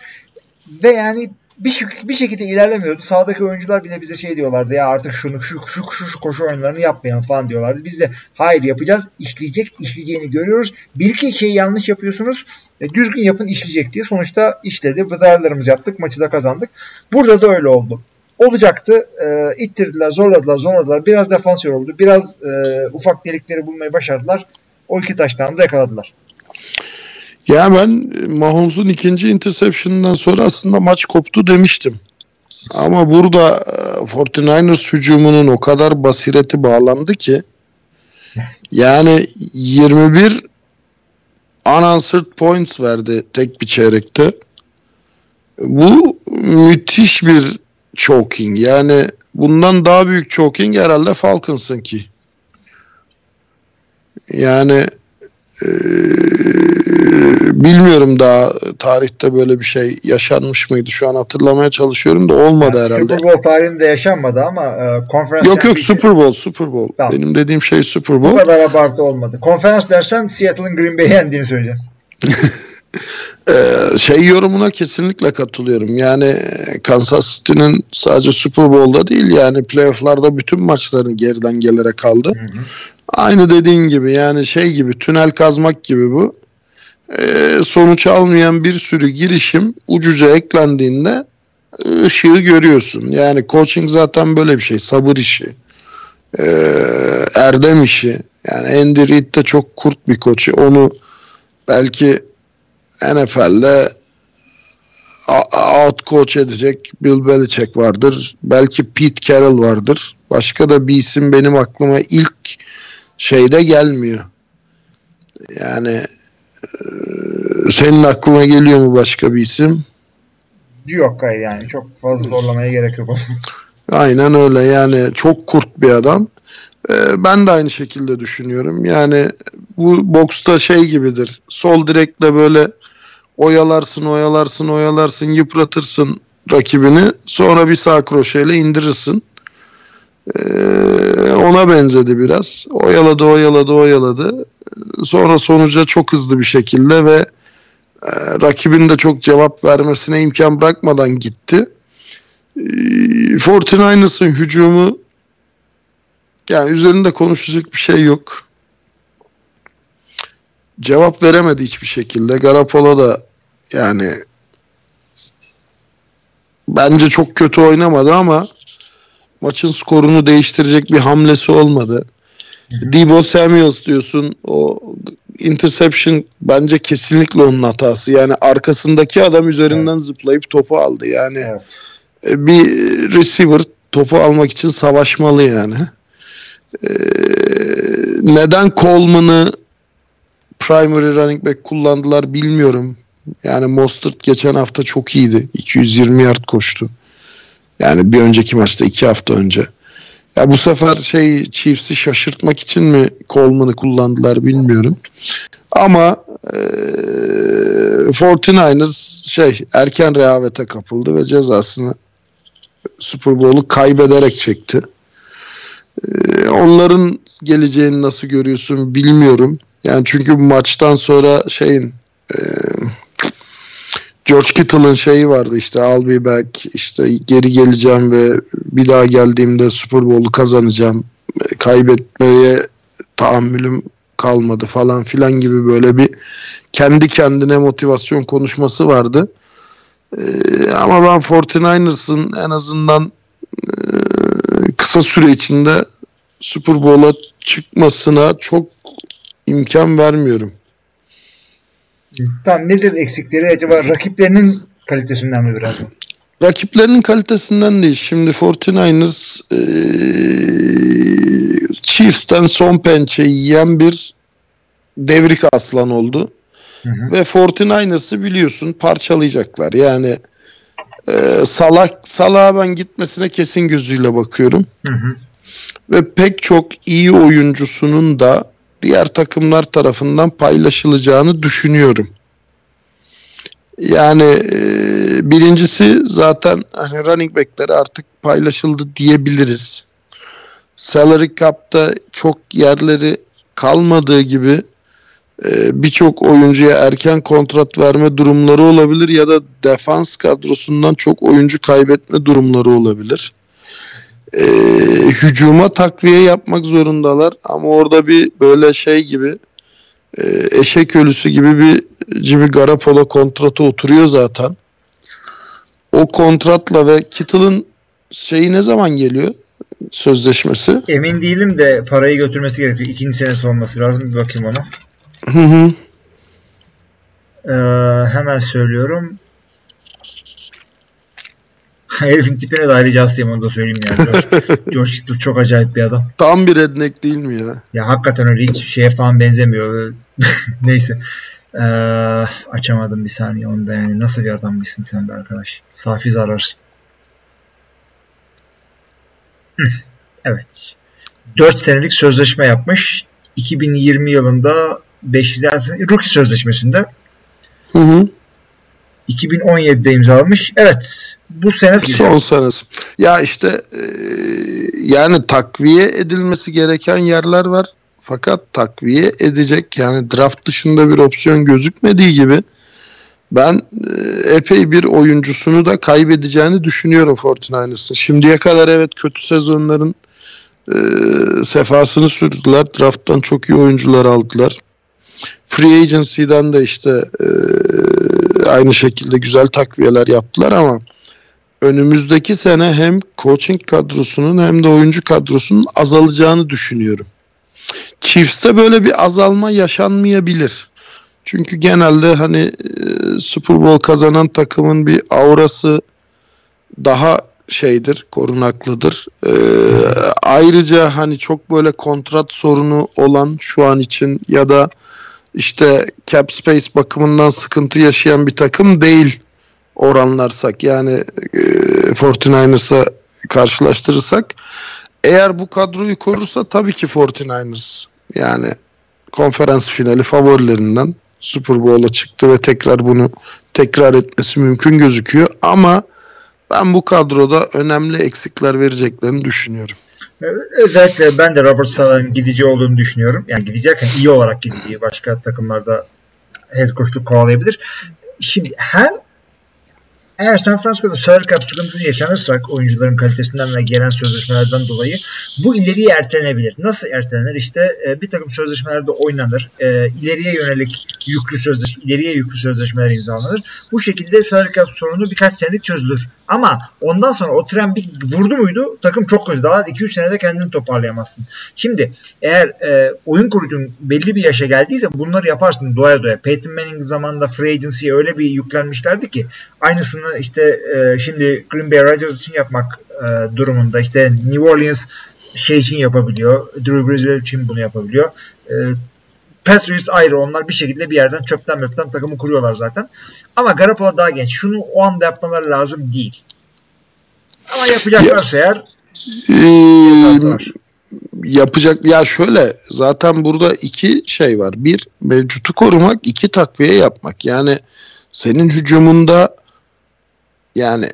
Ve yani bir, bir şekilde ilerlemiyordu. Sağdaki oyuncular bile bize şey diyorlardı ya artık şunu şu şu şu, şu koşu oyunlarını yapmayalım falan diyorlardı. Biz de hayır yapacağız. işleyecek. işleyeceğini görüyoruz. Bir iki şeyi yanlış yapıyorsunuz. E, düzgün yapın işleyecek diye. Sonuçta işledi. Zararlarımızı yaptık. Maçı da kazandık. Burada da öyle oldu. Olacaktı. E, ittirdiler, zorladılar, zorladılar. Biraz defans oldu. Biraz e, ufak delikleri bulmayı başardılar. O iki taştan da yakaladılar. Ya ben Mahomes'un ikinci interception'ından sonra aslında maç koptu demiştim. Ama burada 49ers hücumunun o kadar basireti bağlandı ki yani 21 unanswered points verdi tek bir çeyrekte. Bu müthiş bir choking. Yani bundan daha büyük choking herhalde Falcons'ın ki. Yani ee, bilmiyorum daha tarihte böyle bir şey yaşanmış mıydı şu an hatırlamaya çalışıyorum da olmadı yani herhalde. Super Bowl tarihinde yaşanmadı ama e, konferans Yok yok Super Bowl Super Bowl. Tamam. Benim dediğim şey Super Bowl. Bu kadar abartı olmadı. Konferans dersen Seattle'ın Green Bay'i yendiğini söyleyeceğim. <laughs> ee, şey yorumuna kesinlikle katılıyorum. Yani Kansas City'nin sadece Super Bowl'da değil yani playoff'larda bütün maçların geriden gelerek kaldı. Hı hı. Aynı dediğin gibi yani şey gibi tünel kazmak gibi bu. Ee, sonuç almayan bir sürü girişim ucuca eklendiğinde ışığı görüyorsun. Yani coaching zaten böyle bir şey. Sabır işi. e, erdem işi. Yani Andy Reid de çok kurt bir koç. Onu belki NFL'de a- out coach edecek Bill Belichick vardır. Belki Pete Carroll vardır. Başka da bir isim benim aklıma ilk şeyde gelmiyor. Yani e, senin aklına geliyor mu başka bir isim? Yok hayır yani çok fazla zorlamaya gerek yok. Aynen öyle yani çok kurt bir adam. Ee, ben de aynı şekilde düşünüyorum. Yani bu boksta şey gibidir. Sol direkle böyle oyalarsın, oyalarsın, oyalarsın, yıpratırsın rakibini. Sonra bir sağ kroşeyle indirirsin. Ee, ona benzedi biraz. Oyaladı, oyaladı, oyaladı. Sonra sonuca çok hızlı bir şekilde ve e, rakibin de çok cevap vermesine imkan bırakmadan gitti. Ee, 49ers'ın hücumu yani üzerinde konuşacak bir şey yok. Cevap veremedi hiçbir şekilde. Garoppolo da yani bence çok kötü oynamadı ama maçın skorunu değiştirecek bir hamlesi olmadı. Debo Samuels diyorsun o interception bence kesinlikle onun hatası. Yani arkasındaki adam üzerinden zıplayıp topu aldı. Yani evet. e, bir receiver topu almak için savaşmalı yani. Ee, neden Coleman'ı primary running back kullandılar bilmiyorum. Yani Mostert geçen hafta çok iyiydi. 220 yard koştu. Yani bir önceki maçta iki hafta önce. Ya bu sefer şey Chiefs'i şaşırtmak için mi Coleman'ı kullandılar bilmiyorum. Ama e, 49ers şey erken rehavete kapıldı ve cezasını Super Bowl'u kaybederek çekti. E, onların geleceğini nasıl görüyorsun bilmiyorum. Yani çünkü bu maçtan sonra şeyin e, George Kittle'ın şeyi vardı işte I'll be back işte geri geleceğim ve bir daha geldiğimde Super Bowl'u kazanacağım kaybetmeye tahammülüm kalmadı falan filan gibi böyle bir kendi kendine motivasyon konuşması vardı. Ee, ama ben 49ers'ın en azından e, kısa süre içinde Super Bowl'a çıkmasına çok imkan vermiyorum. Tamam nedir eksikleri acaba rakiplerinin kalitesinden mi biraz? Rakiplerinin kalitesinden değil. Şimdi 49ers e, Chiefs'ten son pençeyi yiyen bir devrik aslan oldu. Hı hı. Ve 49ers'ı biliyorsun parçalayacaklar. Yani e, Salah Salah'a ben gitmesine kesin gözüyle bakıyorum. Hı hı. Ve pek çok iyi oyuncusunun da diğer takımlar tarafından paylaşılacağını düşünüyorum. Yani e, birincisi zaten hani running back'leri artık paylaşıldı diyebiliriz. Salary cap'ta çok yerleri kalmadığı gibi e, birçok oyuncuya erken kontrat verme durumları olabilir ya da defans kadrosundan çok oyuncu kaybetme durumları olabilir. E, hücuma takviye yapmak zorundalar ama orada bir böyle şey gibi e, eşek ölüsü gibi bir Jimmy Garoppolo kontratı oturuyor zaten. O kontratla ve Kittle'ın şeyi ne zaman geliyor? Sözleşmesi. Emin değilim de parayı götürmesi gerekiyor. İkinci senesi olması lazım. Bir bakayım ona. Hı hı. Ee, hemen söylüyorum. Herifin tipine de ayrıca hastayım onu da söyleyeyim yani. George, <laughs> George Kittle çok acayip bir adam. Tam bir redneck değil mi ya? Ya hakikaten öyle hiç şeye falan benzemiyor. <laughs> Neyse. Ee, açamadım bir saniye onu da yani. Nasıl bir adammışsın sen de arkadaş. Safi zararsın. Hı, Evet. 4 senelik sözleşme yapmış. 2020 yılında 5 rookie sözleşmesinde Hı hı. 2017'de imzalamış. Evet. Bu sene Son senesi. Ya işte e, yani takviye edilmesi gereken yerler var. Fakat takviye edecek yani draft dışında bir opsiyon gözükmediği gibi ben e, epey bir oyuncusunu da kaybedeceğini düşünüyorum 49ers'ın. Şimdiye kadar evet kötü sezonların e, sefasını sürdüler. Draft'tan çok iyi oyuncular aldılar. Free Agency'den de işte e, aynı şekilde güzel takviyeler yaptılar ama önümüzdeki sene hem coaching kadrosunun hem de oyuncu kadrosunun azalacağını düşünüyorum. Chiefs'te böyle bir azalma yaşanmayabilir. Çünkü genelde hani e, Super Bowl kazanan takımın bir aurası daha şeydir, korunaklıdır. Ee, ayrıca hani çok böyle kontrat sorunu olan şu an için ya da işte cap space bakımından sıkıntı yaşayan bir takım değil oranlarsak. Yani e, 49ers'a karşılaştırırsak. Eğer bu kadroyu korursa tabii ki 49ers yani konferans finali favorilerinden Super Bowl'a çıktı ve tekrar bunu tekrar etmesi mümkün gözüküyor. Ama ben bu kadroda önemli eksikler vereceklerini düşünüyorum. Özellikle ben de Robert Salah'ın gidici olduğunu düşünüyorum. Yani gidecekken iyi olarak gideceği başka takımlarda head coachluk kovalayabilir. Şimdi her eğer San Francisco'da salary cap sıkıntısı yaşanırsak oyuncuların kalitesinden ve gelen sözleşmelerden dolayı bu ileriye ertelenebilir. Nasıl ertelenir? İşte e, bir takım sözleşmelerde oynanır. E, ileriye yönelik yüklü sözleşme, ileriye yüklü sözleşmeler imzalanır. Bu şekilde salary cap sorunu birkaç senelik çözülür. Ama ondan sonra o tren bir vurdu muydu takım çok kötü. Daha 2-3 senede kendini toparlayamazsın. Şimdi eğer e, oyun kurucun belli bir yaşa geldiyse bunları yaparsın doya doya. Peyton Manning zamanında free agency'ye öyle bir yüklenmişlerdi ki aynısını işte e, şimdi Green Bay Rodgers için yapmak e, durumunda. İşte New Orleans şey için yapabiliyor. Drew Brees için bunu yapabiliyor. E, Patriots ayrı onlar bir şekilde bir yerden çöpten möpten takımı kuruyorlar zaten. Ama Garoppolo daha genç. Şunu o anda yapmaları lazım değil. Ama yapacaklarsa eğer Ee, yapacak ya şöyle zaten burada iki şey var. Bir mevcutu korumak, iki takviye yapmak. Yani senin hücumunda yani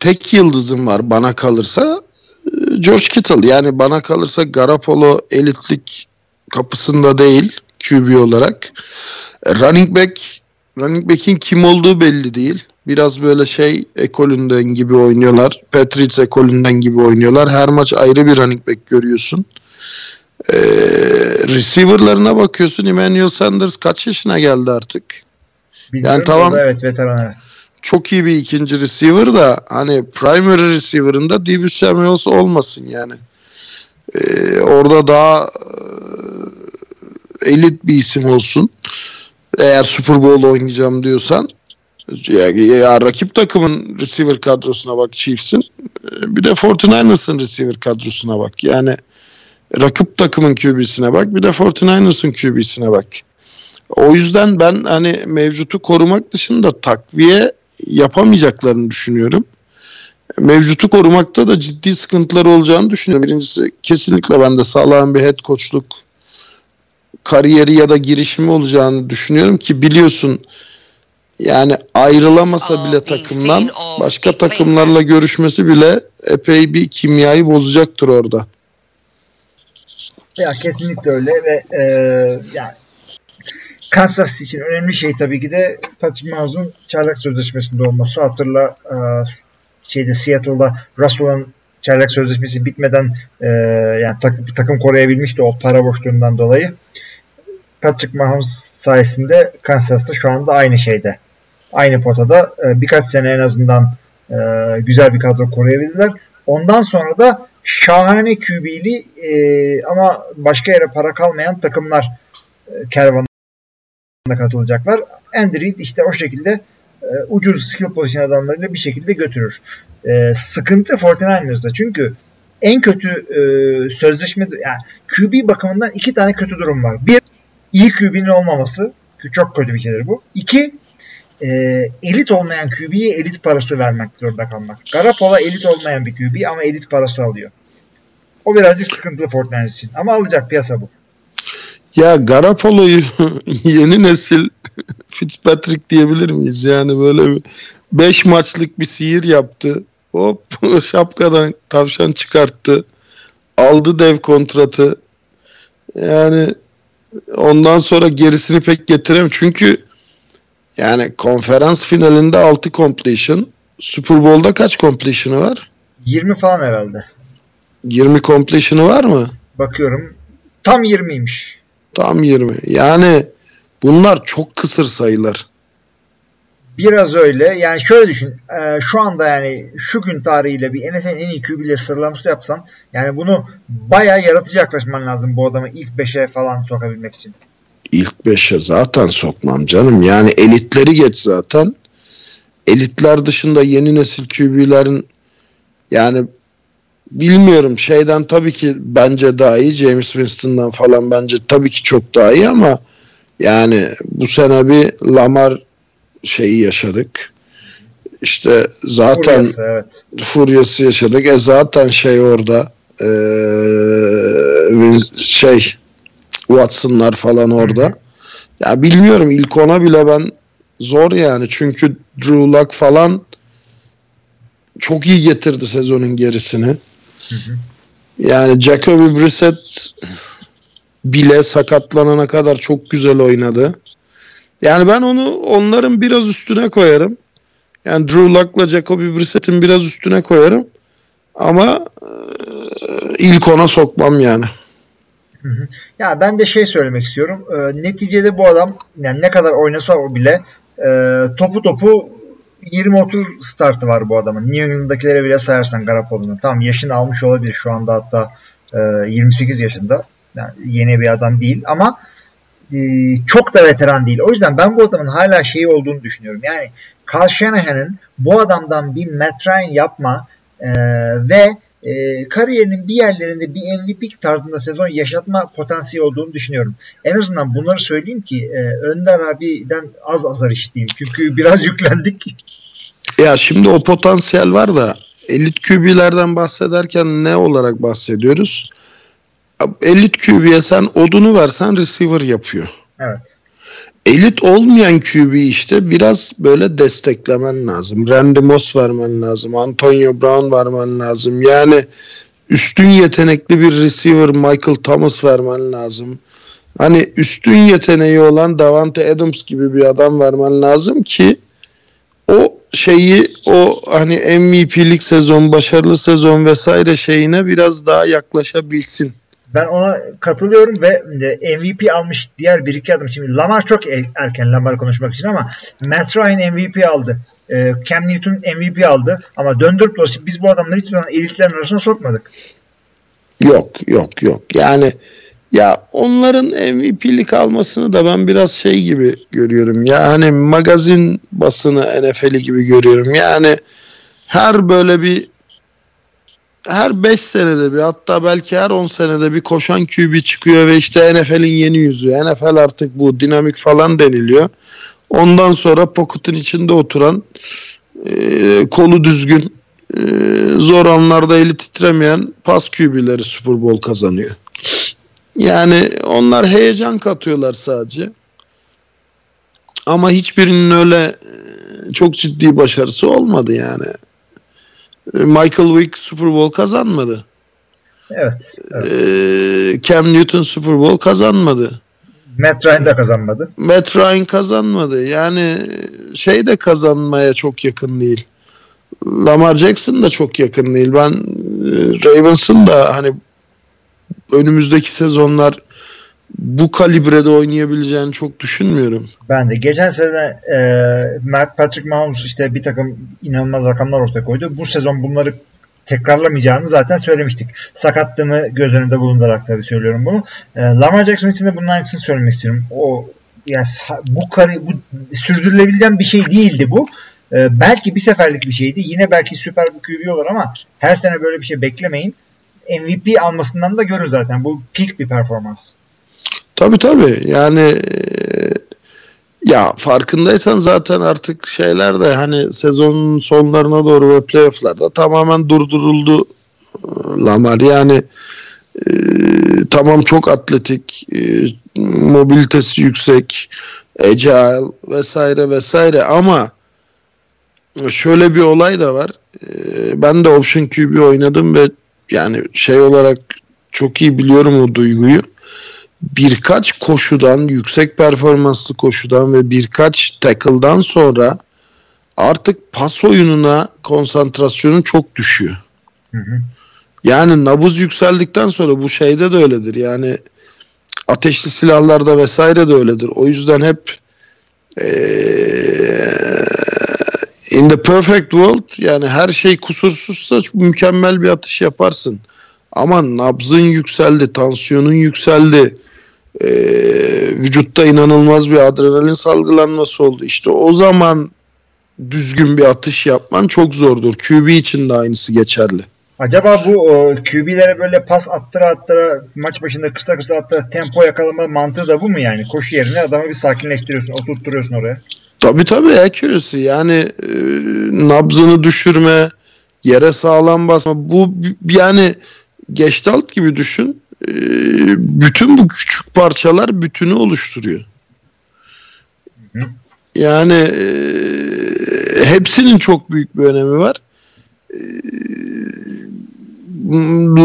tek yıldızın var bana kalırsa e, George Kittle. Yani bana kalırsa Garoppolo elitlik kapısında değil QB olarak. E, Running back running back'in kim olduğu belli değil. Biraz böyle şey ekolünden gibi oynuyorlar. Patriots ekolünden gibi oynuyorlar. Her maç ayrı bir running back görüyorsun. Ee, receiver'larına bakıyorsun. Emmanuel Sanders kaç yaşına geldi artık? bilmiyorum Yani tamam. da Evet veteran evet. Çok iyi bir ikinci receiver da hani primary receiver'ında Deebo Samuels olmasın yani. Ee, orada daha e, elit bir isim olsun. Eğer Super Bowl oynayacağım diyorsan ya, ya rakip takımın receiver kadrosuna bak Chiefs'in. Ee, Bir de 49ers'ın receiver kadrosuna bak. Yani rakip takımın QB'sine bak. Bir de 49ers'ın QB'sine bak. O yüzden ben hani mevcutu korumak dışında takviye yapamayacaklarını düşünüyorum. Mevcutu korumakta da ciddi sıkıntılar olacağını düşünüyorum. Birincisi kesinlikle ben de sağlam bir head coachluk kariyeri ya da girişimi olacağını düşünüyorum ki biliyorsun yani ayrılamasa bile takımdan başka takımlarla görüşmesi bile epey bir kimyayı bozacaktır orada. Ya kesinlikle öyle ve e, yani Kansas için önemli şey tabii ki de Patrick Mahomes'un çaylak sözleşmesinde olması. Hatırla e, şeyde Seattle'da Russell'ın çaylak sözleşmesi bitmeden e, yani tak- takım koruyabilmişti o para boşluğundan dolayı. Patrick Mahomes sayesinde Kansas'ta şu anda aynı şeyde. Aynı potada e, birkaç sene en azından güzel bir kadro koruyabildiler. Ondan sonra da şahane QB'li ama başka yere para kalmayan takımlar e, kervanına katılacaklar. Andy işte o şekilde e, ucuz skill pozisyon adamlarıyla bir şekilde götürür. E, sıkıntı 49ers'da çünkü en kötü e, sözleşme yani QB bakımından iki tane kötü durum var. Bir iyi QB'nin olmaması çok kötü bir şeydir bu. İki e, elit olmayan QB'ye elit parası vermek zorunda kalmak. Garoppolo elit olmayan bir QB ama elit parası alıyor. O birazcık sıkıntılı Fortnite için. Ama alacak piyasa bu. Ya Garoppolo'yu <laughs> yeni nesil <laughs> Fitzpatrick diyebilir miyiz? Yani böyle 5 maçlık bir sihir yaptı. Hop <laughs> şapkadan tavşan çıkarttı. Aldı dev kontratı. Yani ondan sonra gerisini pek getirem. Çünkü yani konferans finalinde 6 completion. Super Bowl'da kaç completion'ı var? 20 falan herhalde. 20 completion'ı var mı? Bakıyorum. Tam 20'ymiş. Tam 20. Yani bunlar çok kısır sayılar. Biraz öyle. Yani şöyle düşün. E, şu anda yani şu gün tarihiyle bir NFL'in en iyi QB'le sıralaması yapsan yani bunu bayağı yaratıcı yaklaşman lazım bu adamı ilk 5'e falan sokabilmek için. İlk 5'e zaten sokmam canım. Yani elitleri geç zaten. Elitler dışında yeni nesil QB'lerin yani bilmiyorum şeyden tabii ki bence daha iyi. James Winston'dan falan bence tabii ki çok daha iyi ama yani bu sene bir Lamar şeyi yaşadık. İşte zaten Furyası, evet. furyası yaşadık. E zaten şey orada e, şey Watson'lar falan orada. Ya bilmiyorum ilk ona bile ben zor yani. Çünkü Drew Luck falan çok iyi getirdi sezonun gerisini. Yani Jacoby Brissett bile sakatlanana kadar çok güzel oynadı. Yani ben onu onların biraz üstüne koyarım. Yani Drew Luck'la Jacoby Brissett'in biraz üstüne koyarım. Ama e, ilk ona sokmam yani. Ya ben de şey söylemek istiyorum. E, neticede bu adam yani ne kadar oynasa o bile e, topu topu 20-30 startı var bu adamın. New England'dakilere bile sayarsan Garoppolo'nun. Tamam yaşını almış olabilir şu anda hatta e, 28 yaşında. Yani yeni bir adam değil ama e, çok da veteran değil. O yüzden ben bu adamın hala şeyi olduğunu düşünüyorum. Yani Carl Shanahan'ın bu adamdan bir Matt Ryan yapma e, ve e, kariyerinin bir yerlerinde bir MVP tarzında sezon yaşatma potansiyeli olduğunu düşünüyorum. En azından bunları söyleyeyim ki e, Önder abiden az azar işiteyim. Çünkü biraz <laughs> yüklendik. Ya şimdi o potansiyel var da elit QB'lerden bahsederken ne olarak bahsediyoruz? Elit QB'ye sen odunu versen receiver yapıyor. Evet. Elit olmayan QB işte biraz böyle desteklemen lazım. Randy Moss vermen lazım. Antonio Brown vermen lazım. Yani üstün yetenekli bir receiver Michael Thomas vermen lazım. Hani üstün yeteneği olan Davante Adams gibi bir adam vermen lazım ki o şeyi o hani MVP'lik sezon, başarılı sezon vesaire şeyine biraz daha yaklaşabilsin. Ben ona katılıyorum ve MVP almış diğer bir iki adım. Şimdi Lamar çok e, erken Lamar konuşmak için ama Matt Ryan MVP aldı. E, Cam Newton MVP aldı. Ama döndürüp dolaşıp biz bu adamları hiçbir zaman elitlerin arasına sokmadık. Yok yok yok. Yani ya onların MVP'lik almasını da ben biraz şey gibi görüyorum. Ya hani magazin basını NFL'i gibi görüyorum. Yani her böyle bir her 5 senede bir hatta belki her 10 senede bir koşan QB çıkıyor ve işte NFL'in yeni yüzü. NFL artık bu dinamik falan deniliyor. Ondan sonra pocket'ın içinde oturan e, kolu düzgün e, zor anlarda eli titremeyen pas QB'leri Super Bowl kazanıyor. Yani onlar heyecan katıyorlar sadece. Ama hiçbirinin öyle çok ciddi başarısı olmadı yani. Michael Vick Super Bowl kazanmadı. Evet. evet. Ee, Cam Newton Super Bowl kazanmadı. Matt Ryan da kazanmadı. Matt Ryan kazanmadı. Yani şey de kazanmaya çok yakın değil. Lamar Jackson da çok yakın değil. Ben Ravens'ın da hani önümüzdeki sezonlar bu kalibrede oynayabileceğini çok düşünmüyorum. Ben de. Geçen sene e, Patrick Mahomes işte bir takım inanılmaz rakamlar ortaya koydu. Bu sezon bunları tekrarlamayacağını zaten söylemiştik. Sakatlığını göz önünde bulundurarak tabii söylüyorum bunu. E, Lamar Jackson için de bunun aynısını söylemek istiyorum. O yani bu kari, bu sürdürülebilen bir şey değildi bu. E, belki bir seferlik bir şeydi. Yine belki süper bir QB olur ama her sene böyle bir şey beklemeyin. MVP almasından da görün zaten. Bu peak bir performans. Tabii tabii. Yani ya farkındaysan zaten artık şeyler de hani sezonun sonlarına doğru ve playofflarda tamamen durduruldu Lamar. Yani e, tamam çok atletik, e, mobilitesi yüksek, agile vesaire vesaire ama şöyle bir olay da var. E, ben de Option QB oynadım ve yani şey olarak çok iyi biliyorum o duyguyu birkaç koşudan, yüksek performanslı koşudan ve birkaç tackle'dan sonra artık pas oyununa konsantrasyonu çok düşüyor. Hı hı. Yani nabız yükseldikten sonra bu şeyde de öyledir. Yani ateşli silahlarda vesaire de öyledir. O yüzden hep Ee, in the perfect world yani her şey kusursuzsa mükemmel bir atış yaparsın. Ama nabzın yükseldi, tansiyonun yükseldi. Ee, vücutta inanılmaz bir adrenalin salgılanması oldu. İşte o zaman düzgün bir atış yapman çok zordur. QB için de aynısı geçerli. Acaba bu o, QB'lere böyle pas attıra attıra maç başında kısa kısa attıra tempo yakalama mantığı da bu mu yani? Koşu yerine adamı bir sakinleştiriyorsun, oturtturuyorsun oraya. Tabii tabii accuracy yani e, nabzını düşürme, yere sağlam basma. Bu yani Gestalt gibi düşün. E, bütün bu küçük parçalar bütünü oluşturuyor. Yani e, hepsinin çok büyük bir önemi var. E,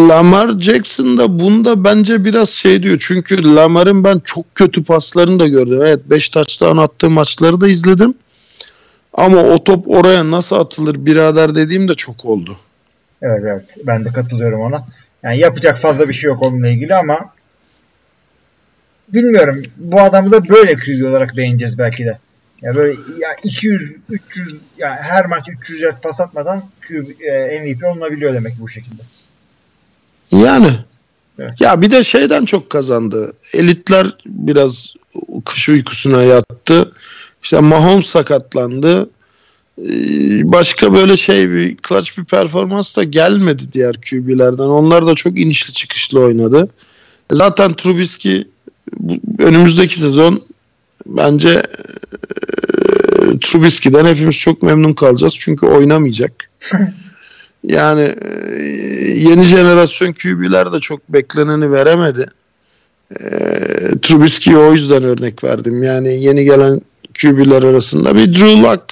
Lamar Jackson da bunda bence biraz şey diyor. Çünkü Lamar'ın ben çok kötü paslarını da gördüm. Evet 5 taçtan attığı maçları da izledim. Ama o top oraya nasıl atılır birader dediğim de çok oldu. Evet evet ben de katılıyorum ona. Yani yapacak fazla bir şey yok onunla ilgili ama bilmiyorum bu adamı da böyle QB olarak beğeneceğiz belki de. Ya böyle ya 200 300 yani her maç 300 yard pas atmadan QB, e, MVP olunabiliyor demek bu şekilde. Yani. Evet. Ya bir de şeyden çok kazandı. Elitler biraz kış uykusuna yattı. İşte Mahomes sakatlandı. Ee, Başka böyle şey bir clutch bir performans da gelmedi diğer QB'lerden. Onlar da çok inişli çıkışlı oynadı. Zaten Trubisky önümüzdeki sezon bence e, Trubisky'den hepimiz çok memnun kalacağız. Çünkü oynamayacak. <laughs> yani e, yeni jenerasyon QB'ler de çok bekleneni veremedi. E, Trubisky'ye o yüzden örnek verdim. Yani yeni gelen QB'ler arasında bir Drew Lock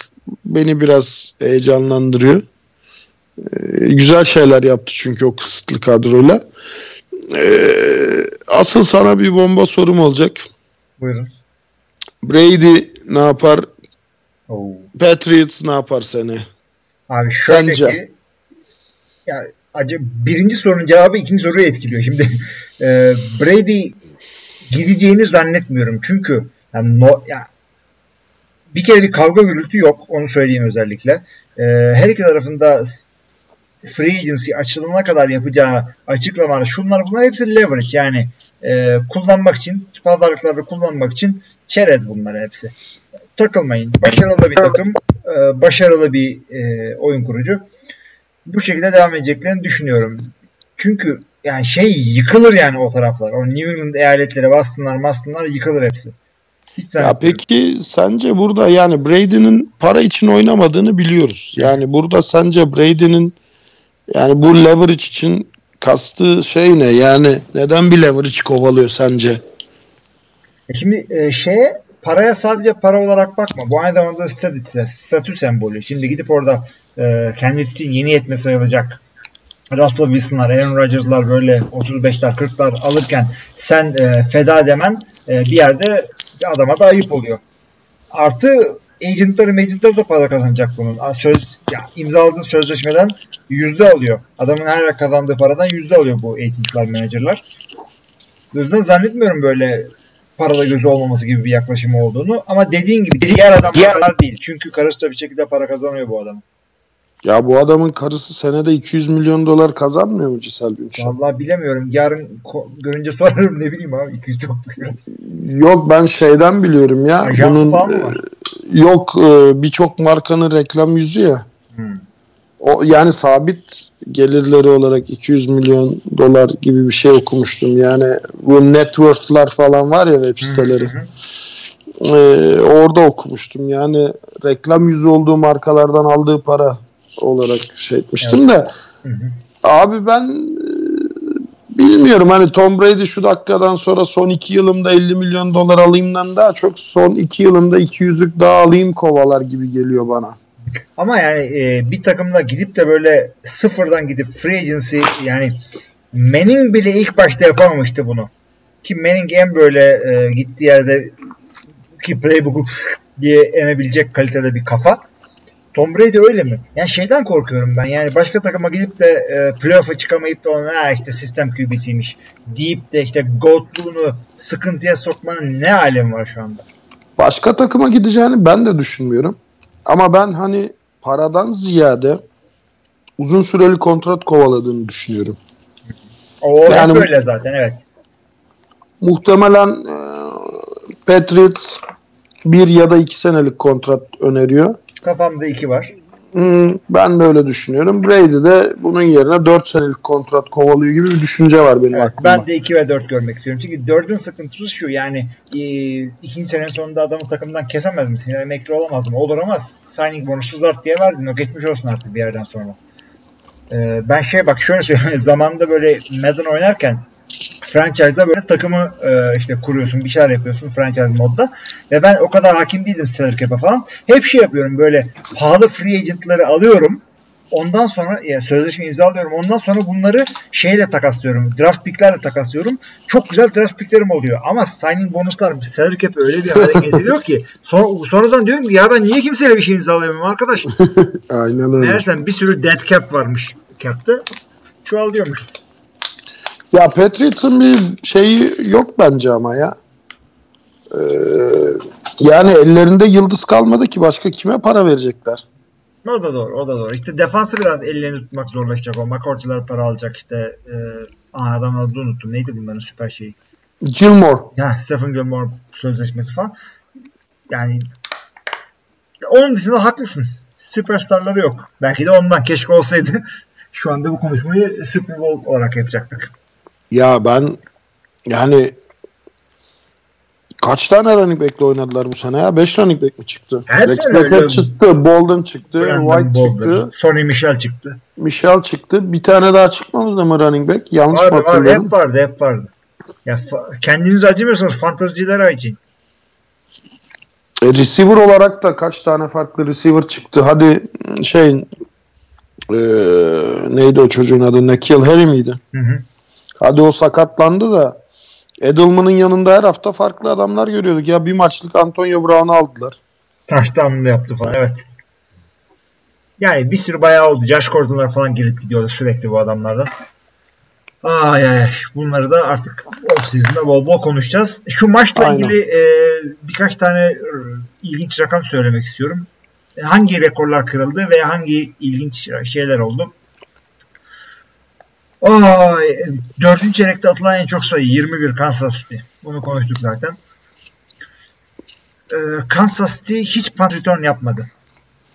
beni biraz heyecanlandırıyor. E, güzel şeyler yaptı çünkü o kısıtlı kadroyla. E, asıl sana bir bomba sorum olacak. Buyurun. Brady ne yapar? Oo. Patriots ne yapar seni? Abi şöyle Sence? ki ya acı birinci sorunun cevabı ikinci soruyu etkiliyor. Şimdi e, Brady gideceğini zannetmiyorum. Çünkü yani no, ya, bir kere bir kavga gürültü yok. Onu söyleyeyim özellikle. E, her iki tarafında free agency açılana kadar yapacağı açıklamalar şunlar bunlar hepsi leverage yani e, kullanmak için pazarlıklarda kullanmak için çerez bunlar hepsi. Takılmayın. Başarılı bir takım, e, başarılı bir e, oyun kurucu. Bu şekilde devam edeceklerini düşünüyorum. Çünkü yani şey yıkılır yani o taraflar. O New England eyaletleri bastınlar bastınlar yıkılır hepsi. <laughs> Hiç Ya peki sence burada yani Brady'nin para için oynamadığını biliyoruz. Yani burada sence Brady'nin yani bu leverage için kastığı şey ne? Yani neden bir leverage kovalıyor sence? E Şimdi e, şeye paraya sadece para olarak bakma. Bu aynı zamanda statü, statü sembolü. Şimdi gidip orada e, kendisi için yeni yetme sayılacak Russell Wilson'lar, Aaron Rodgers'lar böyle 35'ler 40'lar alırken sen e, feda demen e, bir yerde adama da ayıp oluyor. Artı agentları agentları da para kazanacak bunun. Söz, ya, imzaladığı sözleşmeden yüzde alıyor. Adamın her kazandığı paradan yüzde alıyor bu agentlar, menajerler. O yüzden zannetmiyorum böyle parada gözü olmaması gibi bir yaklaşımı olduğunu. Ama dediğin gibi diğer adamlar kadar değil. Çünkü karısı da bir şekilde para kazanıyor bu adam. Ya bu adamın karısı senede 200 milyon dolar kazanmıyor mu Cisel Günçer? Vallahi bilemiyorum. Yarın görünce <laughs> sorarım ne bileyim abi. 200 çok biraz. Yok ben şeyden biliyorum ya. Ajans bunun falan mı var? e, yok e, birçok markanın reklam yüzü ya. Hmm. O yani sabit gelirleri olarak 200 milyon dolar gibi bir şey okumuştum. Yani bu network'lar falan var ya web siteleri. Hı hı. Ee, orada okumuştum. Yani reklam yüzü olduğu markalardan aldığı para olarak şey etmiştim Evet. de. Hı hı. Abi ben e, bilmiyorum hani Tom Brady şu dakikadan sonra son 2 yılımda 50 milyon dolar alayımdan daha çok son 2 yılımda 200'lük daha alayım kovalar gibi geliyor bana. Ama yani e, bir takımda gidip de böyle sıfırdan gidip free agency yani Manning bile ilk başta yapamamıştı bunu. Ki Manning en böyle e, gittiği yerde ki playbook'u diye emebilecek kalitede bir kafa. Tom Brady öyle mi? Yani şeyden korkuyorum ben. Yani başka takıma gidip de e, playoff'a çıkamayıp da ona ha işte sistem QB'siymiş deyip de işte GOAT'luğunu sıkıntıya sokmanın ne alemi var şu anda? Başka takıma gideceğini ben de düşünmüyorum. Ama ben hani paradan ziyade uzun süreli kontrat kovaladığını düşünüyorum. O Yani hep bu- öyle zaten evet. Muhtemelen e, Patriots bir ya da iki senelik kontrat öneriyor. Kafamda iki var. Hmm, ben de öyle düşünüyorum. Brady de bunun yerine 4 senelik kontrat kovalıyor gibi bir düşünce var benim Evet, aklımda. ben de 2 ve 4 görmek istiyorum. Çünkü 4'ün sıkıntısı şu yani e, ikinci senenin sonunda adamı takımdan kesemez misin? Yani emekli olamaz mı? Olur ama signing bonusu zart diye verdin. O geçmiş olsun artık bir yerden sonra. E, ben şey bak şöyle söyleyeyim. <laughs> Zamanında böyle Madden oynarken franchise'da böyle takımı e, işte kuruyorsun, bir şeyler yapıyorsun franchise modda. Ve ben o kadar hakim değildim salary cap'e falan. Hep şey yapıyorum böyle pahalı free agent'ları alıyorum. Ondan sonra ya sözleşme imzalıyorum. Ondan sonra bunları şeyle takaslıyorum. Draft picklerle takaslıyorum. Çok güzel draft picklerim oluyor. Ama signing bonuslar salary cap'i öyle bir hale getiriyor ki sonra, sonradan diyorum ki ya ben niye kimseyle bir şey imzalayamıyorum arkadaş? <laughs> Aynen öyle. Meğersem bir sürü dead cap varmış cap'te. Çoğalıyormuş. Ya Patriots'ın bir şeyi yok bence ama ya. Ee, yani ellerinde yıldız kalmadı ki başka kime para verecekler? O da doğru, o da doğru. İşte defansı biraz ellerini tutmak zorlaşacak o. McCourty'ler para alacak işte. E, aa, adamın adını unuttum. Neydi bunların süper şeyi? Gilmore. Ya Stephen Gilmore sözleşmesi falan. Yani onun dışında haklısın. Süperstarları yok. Belki de ondan keşke olsaydı. <laughs> Şu anda bu konuşmayı Super Bowl olarak yapacaktık. Ya ben yani kaç tane running back'le oynadılar bu sene ya? 5 running back mi çıktı? Her Rex sene öyle. çıktı, Bolden çıktı, Brandon White Bolden, çıktı, Sonny Michel çıktı. Michel çıktı. Bir tane daha çıkmadı mı running back? Yanlış Vardı vardı hep vardı hep vardı. Ya kendiniz acımıyorsunuz fantaziciler için. E, receiver olarak da kaç tane farklı receiver çıktı. Hadi şey e, neydi o çocuğun adı? Nakil Harry miydi? Hı hı. Hadi o sakatlandı da Edelman'ın yanında her hafta farklı adamlar görüyorduk. Ya bir maçlık Antonio Brown'u aldılar. Taştanlı yaptı falan evet. Yani bir sürü bayağı oldu. Josh Gordon'lar falan gelip gidiyordu sürekli bu adamlardan. Ay ay. Bunları da artık off season'da bol bol konuşacağız. Şu maçla Aynen. ilgili e, birkaç tane ilginç rakam söylemek istiyorum. Hangi rekorlar kırıldı ve hangi ilginç şeyler oldu? E, dördüncü çeyrekte atılan en çok sayı 21 Kansas City. Bunu konuştuk zaten. E, Kansas City hiç punt return yapmadı.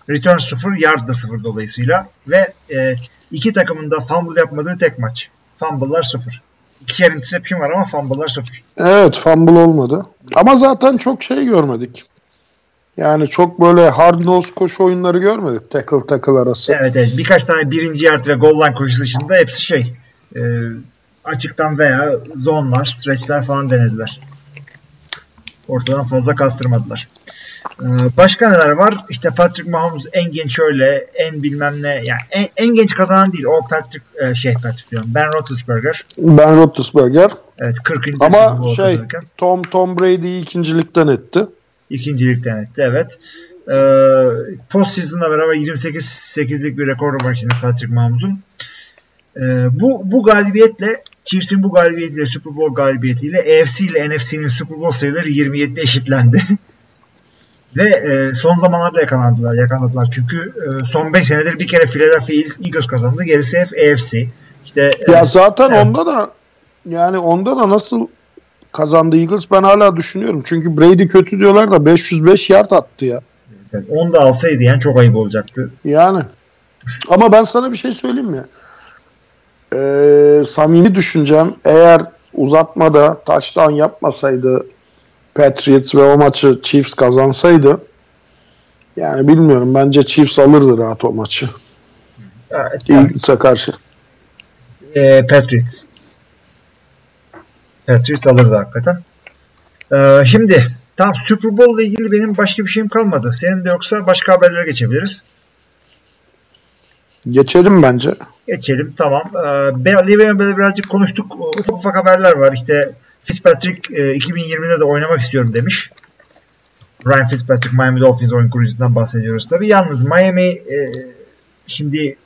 Return 0, yard da 0 dolayısıyla. Ve e, iki takımın da fumble yapmadığı tek maç. Fumble'lar 0. İki kere interception var ama fumble'lar 0. Evet fumble olmadı. Ama zaten çok şey görmedik. Yani çok böyle hard nose koşu oyunları görmedik. Tackle tackle arası. Evet evet. Birkaç tane birinci yard ve goal line koşusu dışında hepsi şey e, açıktan veya zonlar, stretchler falan denediler. Ortadan fazla kastırmadılar. E, başka neler var? İşte Patrick Mahomes en genç öyle, en bilmem ne, yani en, en genç kazanan değil. O Patrick, e, şey Patrick diyorum. Ben Roethlisberger. Ben Roethlisberger. Evet 40. Super Ama şey kazanırken. Tom Tom Brady'yi ikincilikten etti. İkincilikten etti evet. Ee, post season'la beraber 28-8'lik bir rekoru var şimdi Patrick Mahmut'un. Ee, bu, bu galibiyetle Chiefs'in bu galibiyetiyle Super Bowl galibiyetiyle AFC ile NFC'nin Super Bowl sayıları 27'de eşitlendi. <laughs> Ve e, son zamanlarda yakalandılar, yakaladılar. Çünkü e, son 5 senedir bir kere Philadelphia Eagles kazandı. Gerisi hep AFC. İşte, Ya e, zaten evet. onda da yani onda da nasıl kazandı Eagles ben hala düşünüyorum. Çünkü Brady kötü diyorlar da 505 yard attı ya. Evet, Onu da alsaydı yani çok ayıp olacaktı. Yani. Ama ben sana bir şey söyleyeyim mi? Ee, samimi düşüncem eğer uzatmada touchdown yapmasaydı Patriots ve o maçı Chiefs kazansaydı yani bilmiyorum bence Chiefs alırdı rahat o maçı. Evet, Eagles'a karşı. e, Patriots. Patriots alırdı hakikaten. E, şimdi tam Super Bowl ile ilgili benim başka bir şeyim kalmadı. Senin de yoksa başka haberlere geçebiliriz. Geçelim bence. Geçelim tamam. E, Le'Veon Bell'e birazcık konuştuk. Ufak ufak haberler var. İşte Fitzpatrick e, 2020'de de oynamak istiyorum demiş. Ryan Fitzpatrick Miami Dolphins oyun kurucusundan bahsediyoruz tabii. Yalnız Miami e, şimdi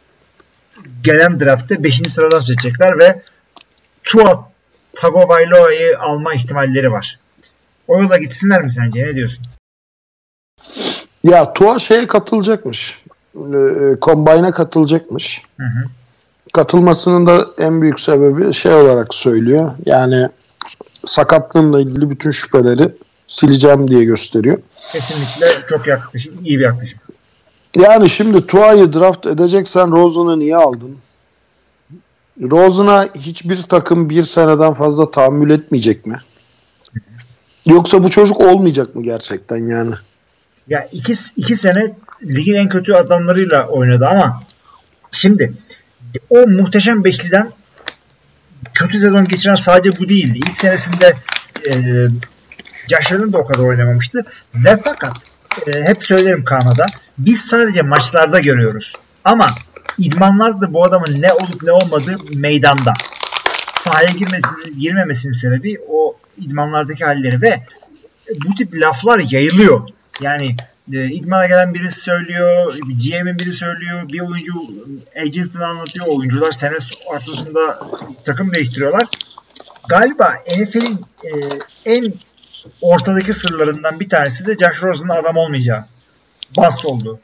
gelen draftte 5. sıradan seçecekler ve Tua Tagovailoa'yı alma ihtimalleri var. O yola gitsinler mi sence? Ne diyorsun? Ya Tua şeye katılacakmış. E, Combine'a katılacakmış. Hı hı. Katılmasının da en büyük sebebi şey olarak söylüyor. Yani sakatlığımla ilgili bütün şüpheleri sileceğim diye gösteriyor. Kesinlikle çok yaklaşım, iyi bir yaklaşım. Yani şimdi Tua'yı draft edeceksen Rosen'ı niye aldın? Rosen'a hiçbir takım bir seneden fazla tahammül etmeyecek mi? Yoksa bu çocuk olmayacak mı gerçekten yani? Ya iki, iki sene ligin en kötü adamlarıyla oynadı ama şimdi o muhteşem beşliden kötü sezon geçiren sadece bu değildi. İlk senesinde e, Allen da o kadar oynamamıştı. Ve fakat e, hep söylerim Kanada biz sadece maçlarda görüyoruz. Ama idmanlarda bu adamın ne olup ne olmadığı meydanda. Sahaya girmesi, girmemesinin sebebi o idmanlardaki halleri ve bu tip laflar yayılıyor. Yani e, idmana gelen birisi söylüyor, GM'in biri söylüyor, bir oyuncu agent'ını anlatıyor, oyuncular sene ortasında takım değiştiriyorlar. Galiba NFL'in e, en ortadaki sırlarından bir tanesi de Josh Rosen'ın adam olmayacağı. Bast oldu.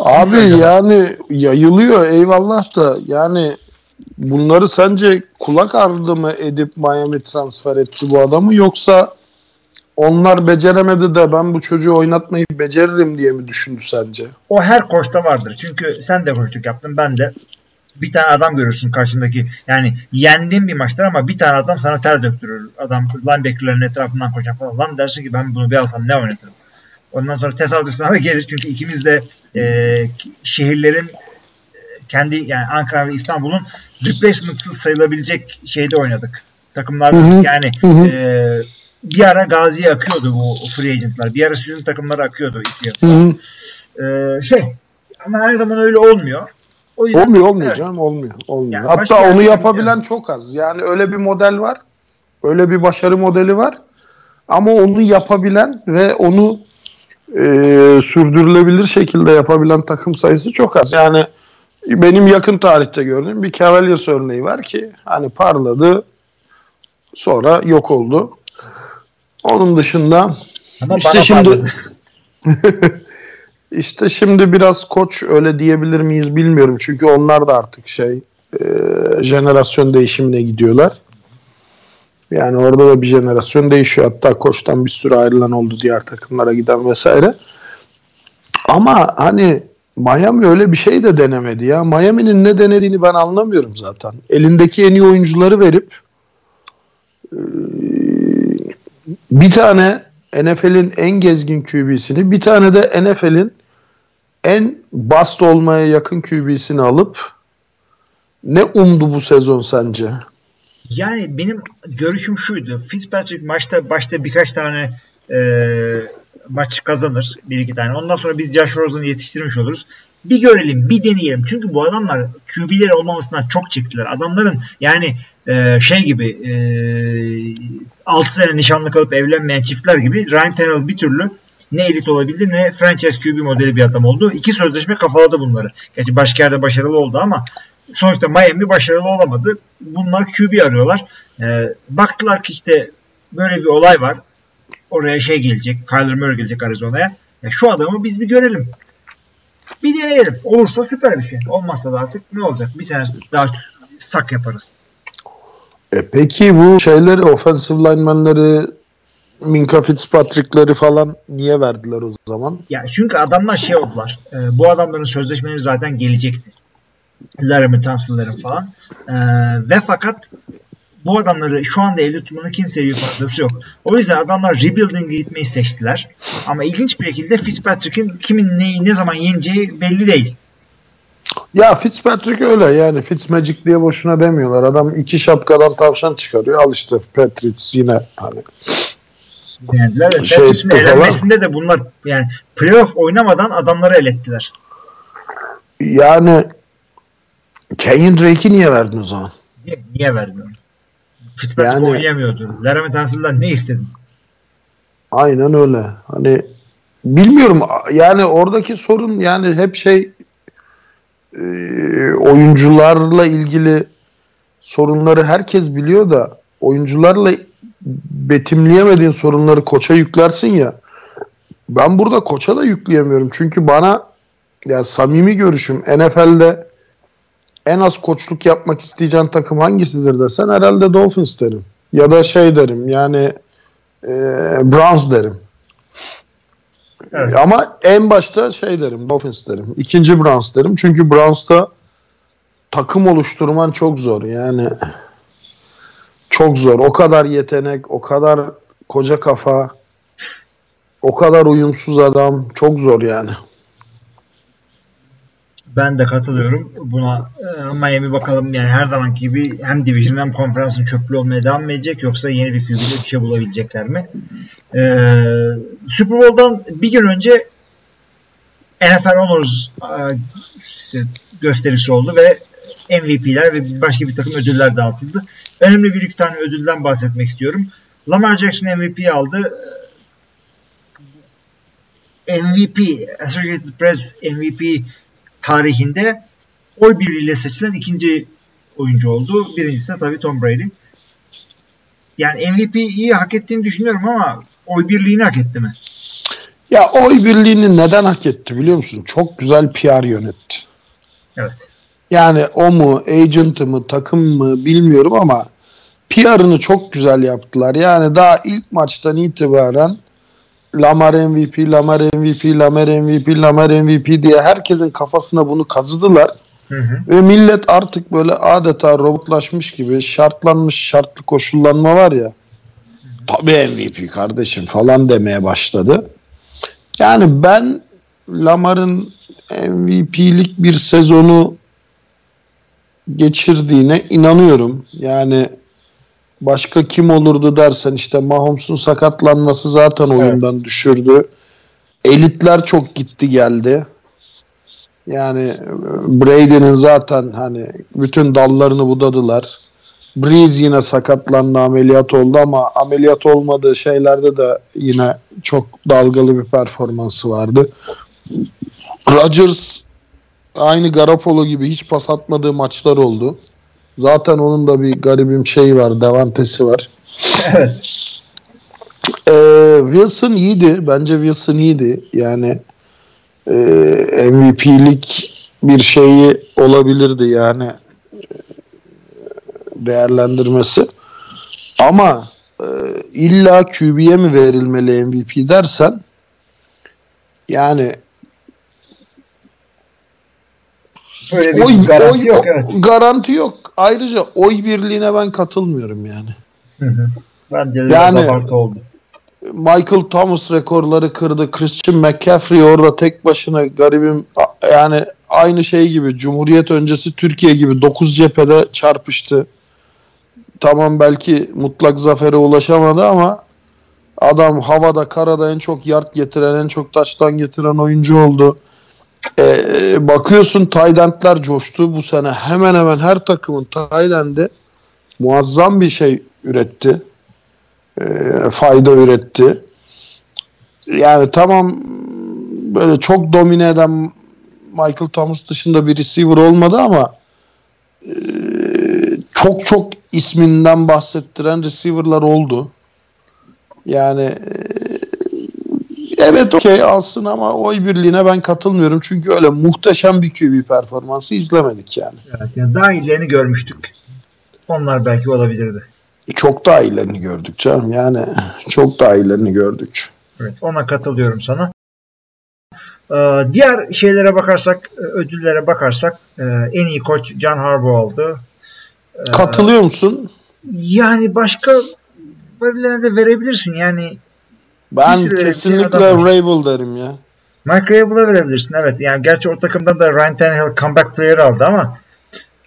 Abi yani yayılıyor eyvallah da yani bunları sence kulak ardı mı edip Miami transfer etti bu adamı yoksa onlar beceremedi de ben bu çocuğu oynatmayı beceririm diye mi düşündü sence? O her koçta vardır. Çünkü sen de koçluk yaptın ben de. Bir tane adam görürsün karşındaki. Yani yendiğin bir maçtır ama bir tane adam sana ter döktürür. Adam linebackerların etrafından koşan falan. Lan dersin ki ben bunu bir alsam ne oynatırım. Ondan sonra tesadüf sana gelir. Çünkü ikimiz de e, şehirlerin e, kendi yani Ankara ve İstanbul'un replacement'sız sayılabilecek şeyde oynadık. Takımlarda Hı hı, yani hı hı. e, bir ara Gazi'ye akıyordu bu free agentlar. Bir ara sizin takımlara akıyordu iki yıl. Ee, şey ama her zaman öyle olmuyor. O yüzden Olmuyor olmuyor Evet. canım olmuyor. olmuyor. Yani Hatta onu yapabilen yani. çok az. Yani öyle bir model var. Öyle bir başarı modeli var. Ama onu yapabilen ve onu e, sürdürülebilir şekilde yapabilen takım sayısı çok az. Yani benim yakın tarihte gördüğüm bir Cavaliers örneği var ki hani parladı sonra yok oldu. Onun dışında ama işte şimdi <laughs> işte şimdi biraz koç öyle diyebilir miyiz bilmiyorum. Çünkü onlar da artık şey e, jenerasyon değişimine gidiyorlar. Yani orada da bir jenerasyon değişiyor. Hatta koçtan bir sürü ayrılan oldu diğer takımlara giden vesaire. Ama hani Miami öyle bir şey de denemedi ya. Miami'nin ne denediğini ben anlamıyorum zaten. Elindeki en iyi oyuncuları verip bir tane NFL'in en gezgin QB'sini, bir tane de NFL'in en bast olmaya yakın QB'sini alıp ne umdu bu sezon sence? Yani benim görüşüm şuydu. Fitzpatrick maçta başta birkaç tane e, maç kazanır. Bir iki tane. Ondan sonra biz Josh Rosen'ı yetiştirmiş oluruz. Bir görelim, bir deneyelim. Çünkü bu adamlar QB'leri olmamasından çok çektiler. Adamların yani e, şey gibi e, 6 sene nişanlı kalıp evlenmeyen çiftler gibi Ryan Tannehill bir türlü ne elit olabildi ne franchise QB modeli bir adam oldu. İki sözleşme kafaladı bunları. Gerçi başka yerde başarılı oldu ama sonuçta Miami başarılı olamadı. Bunlar QB arıyorlar. Ee, baktılar ki işte böyle bir olay var. Oraya şey gelecek. Kyler Murray gelecek Arizona'ya. Ya şu adamı biz bir görelim. Bir deneyelim. Olursa süper bir şey. Olmazsa da artık ne olacak? Bir sene daha sak yaparız. E peki bu şeyleri offensive linemenleri Minka Fitzpatrick'leri falan niye verdiler o zaman? Ya çünkü adamlar şey oldular. E, bu adamların sözleşmeleri zaten gelecekti. Laramie Tunsil'lerin falan. E, ve fakat bu adamları şu anda elde tutmanın kimseye bir faydası yok. O yüzden adamlar rebuilding'e gitmeyi seçtiler. Ama ilginç bir şekilde Fitzpatrick'in kimin neyi ne zaman yeneceği belli değil. Ya Fitzpatrick öyle yani Fitzmagic diye boşuna demiyorlar. Adam iki şapkadan tavşan çıkarıyor. Al işte Patriots yine hani Denediler. Şey, Patrick'in elenmesinde de bunlar yani playoff oynamadan adamları elettiler. yani Kenyon Drake'i niye verdin o zaman? Niye, niye vermiyorum? Fitzpatrick Yani- oynayamıyordu. Laramie Tunsil'den ne istedin? Aynen öyle. Hani bilmiyorum yani oradaki sorun yani hep şey e, oyuncularla ilgili sorunları herkes biliyor da oyuncularla betimleyemediğin sorunları koça yüklersin ya Ben burada koça da yükleyemiyorum. Çünkü bana ya samimi görüşüm NFL'de en az koçluk yapmak isteyeceğin takım hangisidir desen herhalde Dolphins derim. Ya da şey derim yani e, Browns derim. Evet. Ama en başta şey derim Dolphins derim. İkinci Browns derim. Çünkü Browns'ta takım oluşturman çok zor. Yani çok zor. O kadar yetenek, o kadar koca kafa, o kadar uyumsuz adam. Çok zor yani. Ben de katılıyorum buna. Ee, Miami bakalım yani her zamanki gibi hem division hem konferansın çöplü olmaya devam mı edecek yoksa yeni bir QB'de bir şey bulabilecekler mi? Ee, Super Bowl'dan bir gün önce NFL Honors e, gösterisi oldu ve MVP'ler ve başka bir takım ödüller dağıtıldı. Önemli bir iki tane ödülden bahsetmek istiyorum. Lamar Jackson MVP aldı. MVP, Associated Press MVP tarihinde oy birliğiyle seçilen ikinci oyuncu oldu. Birincisi de tabii Tom Brady. Yani MVP'yi hak ettiğini düşünüyorum ama oy birliğini hak etti mi? Ya oy birliğini neden hak etti biliyor musun? Çok güzel PR yönetti. Evet. Yani o mu, agent'ı mı, takım mı bilmiyorum ama PR'ını çok güzel yaptılar. Yani daha ilk maçtan itibaren Lamar MVP, Lamar MVP, Lamar MVP, Lamar MVP diye herkesin kafasına bunu kazıdılar. Hı hı. Ve millet artık böyle adeta robotlaşmış gibi şartlanmış şartlı koşullanma var ya. Tabii MVP kardeşim falan demeye başladı. Yani ben Lamar'ın MVP'lik bir sezonu geçirdiğine inanıyorum. Yani başka kim olurdu dersen işte Mahomes'un sakatlanması zaten oyundan düşürdü. Elitler çok gitti geldi. Yani e, Brady'nin zaten hani bütün dallarını budadılar. Breeze yine sakatlandı ameliyat oldu ama ameliyat olmadığı şeylerde de yine çok dalgalı bir performansı vardı. Rodgers aynı Garoppolo gibi hiç pas atmadığı maçlar oldu. Zaten onun da bir garibim şeyi var, devantesi var. Evet. Ee, Wilson iyiydi. Bence Wilson iyiydi. Yani e, MVP'lik bir şeyi olabilirdi yani e, değerlendirmesi. Ama e, illa QB'ye mi verilmeli MVP dersen yani Böyle bir oy, garanti oy- yok evet. garanti yok. Ayrıca oy birliğine ben katılmıyorum yani. Hı hı. Bence de Yani- abartı oldu. Michael Thomas rekorları kırdı. Christian McCaffrey orada tek başına garibim yani aynı şey gibi Cumhuriyet öncesi Türkiye gibi 9 cephede çarpıştı. Tamam belki mutlak zafere ulaşamadı ama adam havada karada en çok yard getiren en çok taştan getiren oyuncu oldu. Ee, bakıyorsun Taydentler coştu bu sene. Hemen hemen her takımın Tayland'e muazzam bir şey üretti. Ee, fayda üretti. Yani tamam böyle çok domine eden Michael Thomas dışında bir receiver olmadı ama e, çok çok isminden bahsettiren receiver'lar oldu. Yani e, evet okey alsın ama oy birliğine ben katılmıyorum. Çünkü öyle muhteşem bir QB performansı izlemedik yani. Evet, yani daha iyilerini görmüştük. Onlar belki olabilirdi. Çok daha iyilerini gördük canım. Yani çok daha iyilerini gördük. Evet, ona katılıyorum sana. Ee, diğer şeylere bakarsak, e, ödüllere bakarsak e, en iyi koç John Harbaugh aldı. Ee, Katılıyor musun? Yani başka birilerine de verebilirsin. Yani Ben sürü kesinlikle. Rabel derim ya. Mike Rabel'a verebilirsin. Evet. Yani gerçi o takımdan da Ryan Tannehill comeback player aldı ama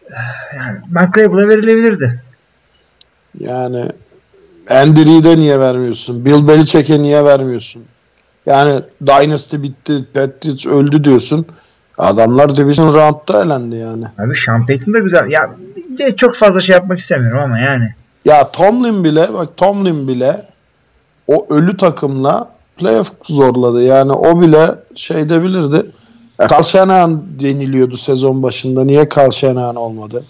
e, yani Mike Rabel'a verilebilirdi. Yani Andy Reid'e niye vermiyorsun? Bill Belichick'e niye vermiyorsun? Yani Dynasty bitti, Patriots öldü diyorsun. Adamlar Division Round'da elendi yani. Abi Sean Payton da güzel. Ya çok fazla şey yapmak istemiyorum ama yani. Ya Tomlin bile bak Tomlin bile o ölü takımla playoff zorladı. Yani o bile şey de bilirdi. E, Carl Shanahan deniliyordu sezon başında. Niye Carl Shanahan olmadı?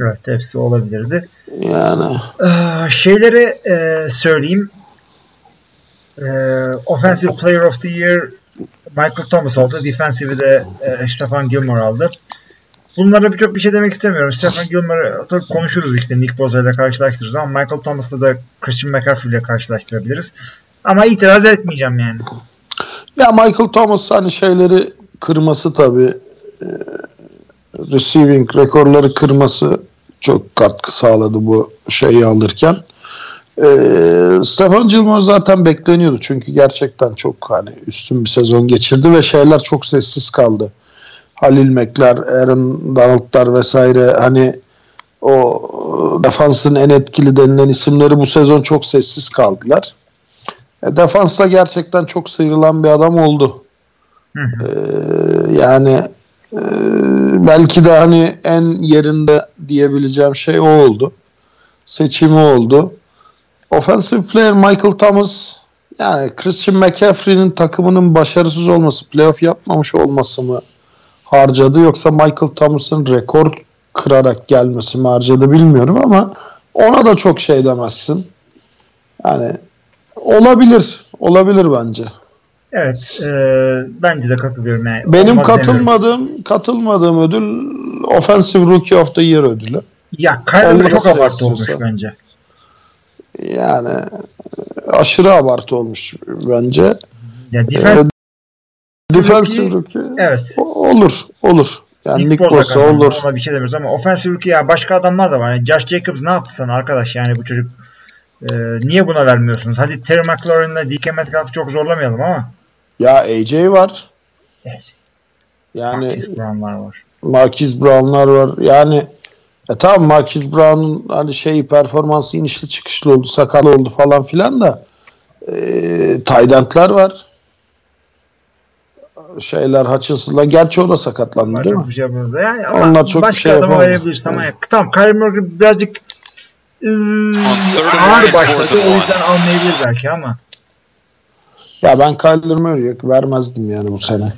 Evet hepsi olabilirdi. Yani Ee, şeyleri e, söyleyeyim. e, Offensive Player of the Year Michael Thomas oldu. Defensive'i de e, Stefan Gilmore aldı. Bunlara birçok bir şey demek istemiyorum. Stephen Gilmore'ı tabii konuşuruz işte Nick Bosa ile karşılaştırırız ama Michael Thomas'la da Christian McCaffrey ile karşılaştırabiliriz. Ama itiraz etmeyeceğim yani. Ya Michael Thomas hani şeyleri kırması tabii e, receiving rekorları kırması çok katkı sağladı bu şeyi alırken. E, Stefan Gilmore zaten bekleniyordu çünkü gerçekten çok hani üstün bir sezon geçirdi ve şeyler çok sessiz kaldı. Halil Mekler, Aaron Donald'lar vesaire hani o defansın en etkili denilen isimleri bu sezon çok sessiz kaldılar. E, defansta gerçekten çok sıyrılan bir adam oldu. Hı hı. Ee, yani e, belki de hani en yerinde diyebileceğim şey o oldu. Seçimi oldu. Offensive player Michael Thomas yani Christian McCaffrey'nin takımının başarısız olması, playoff yapmamış olması mı harcadı yoksa Michael Thomas'ın rekor kırarak gelmesi mi harcadı bilmiyorum ama ona da çok şey demezsin. Yani olabilir. Olabilir bence. Evet. e, bence de katılıyorum. Yani. Benim Olmaz demiyorum. katılmadığım katılmadığım ödül Offensive Rookie of the Year ödülü. Ya Kyler Olmaz çok abartı olmuş bence. Yani aşırı abartı olmuş bence. Ya Ee, defense Defensive Rookie evet. olur. Olur. Yani Nick Nick Bosa olur. Ona bir şey demiyoruz ama offensive rookie ya başka adamlar da var. Yani Josh Jacobs ne yaptı sana arkadaş yani bu çocuk e, niye buna vermiyorsunuz? Hadi Terry McLaurin'la DK Metcalf'ı çok zorlamayalım ama Ya AJ var. evet, Yani Marquise Brown'lar var. Marquise Brown'lar var. Yani e tamam Marquise Brown'un hani şey performansı inişli çıkışlı oldu, sakal oldu falan filan da e, tight end'ler var. Şeyler Hutchinson'la gerçi o da sakatlandı Onlar değil mi? şey. Yani ama Onlar çok başka şey adama verebilirsin ama tamam Kyler Murray birazcık ıı, ağır başladı. O yüzden almayabilir belki ama Ya ben Kyler Murray'e vermezdim yani bu sene.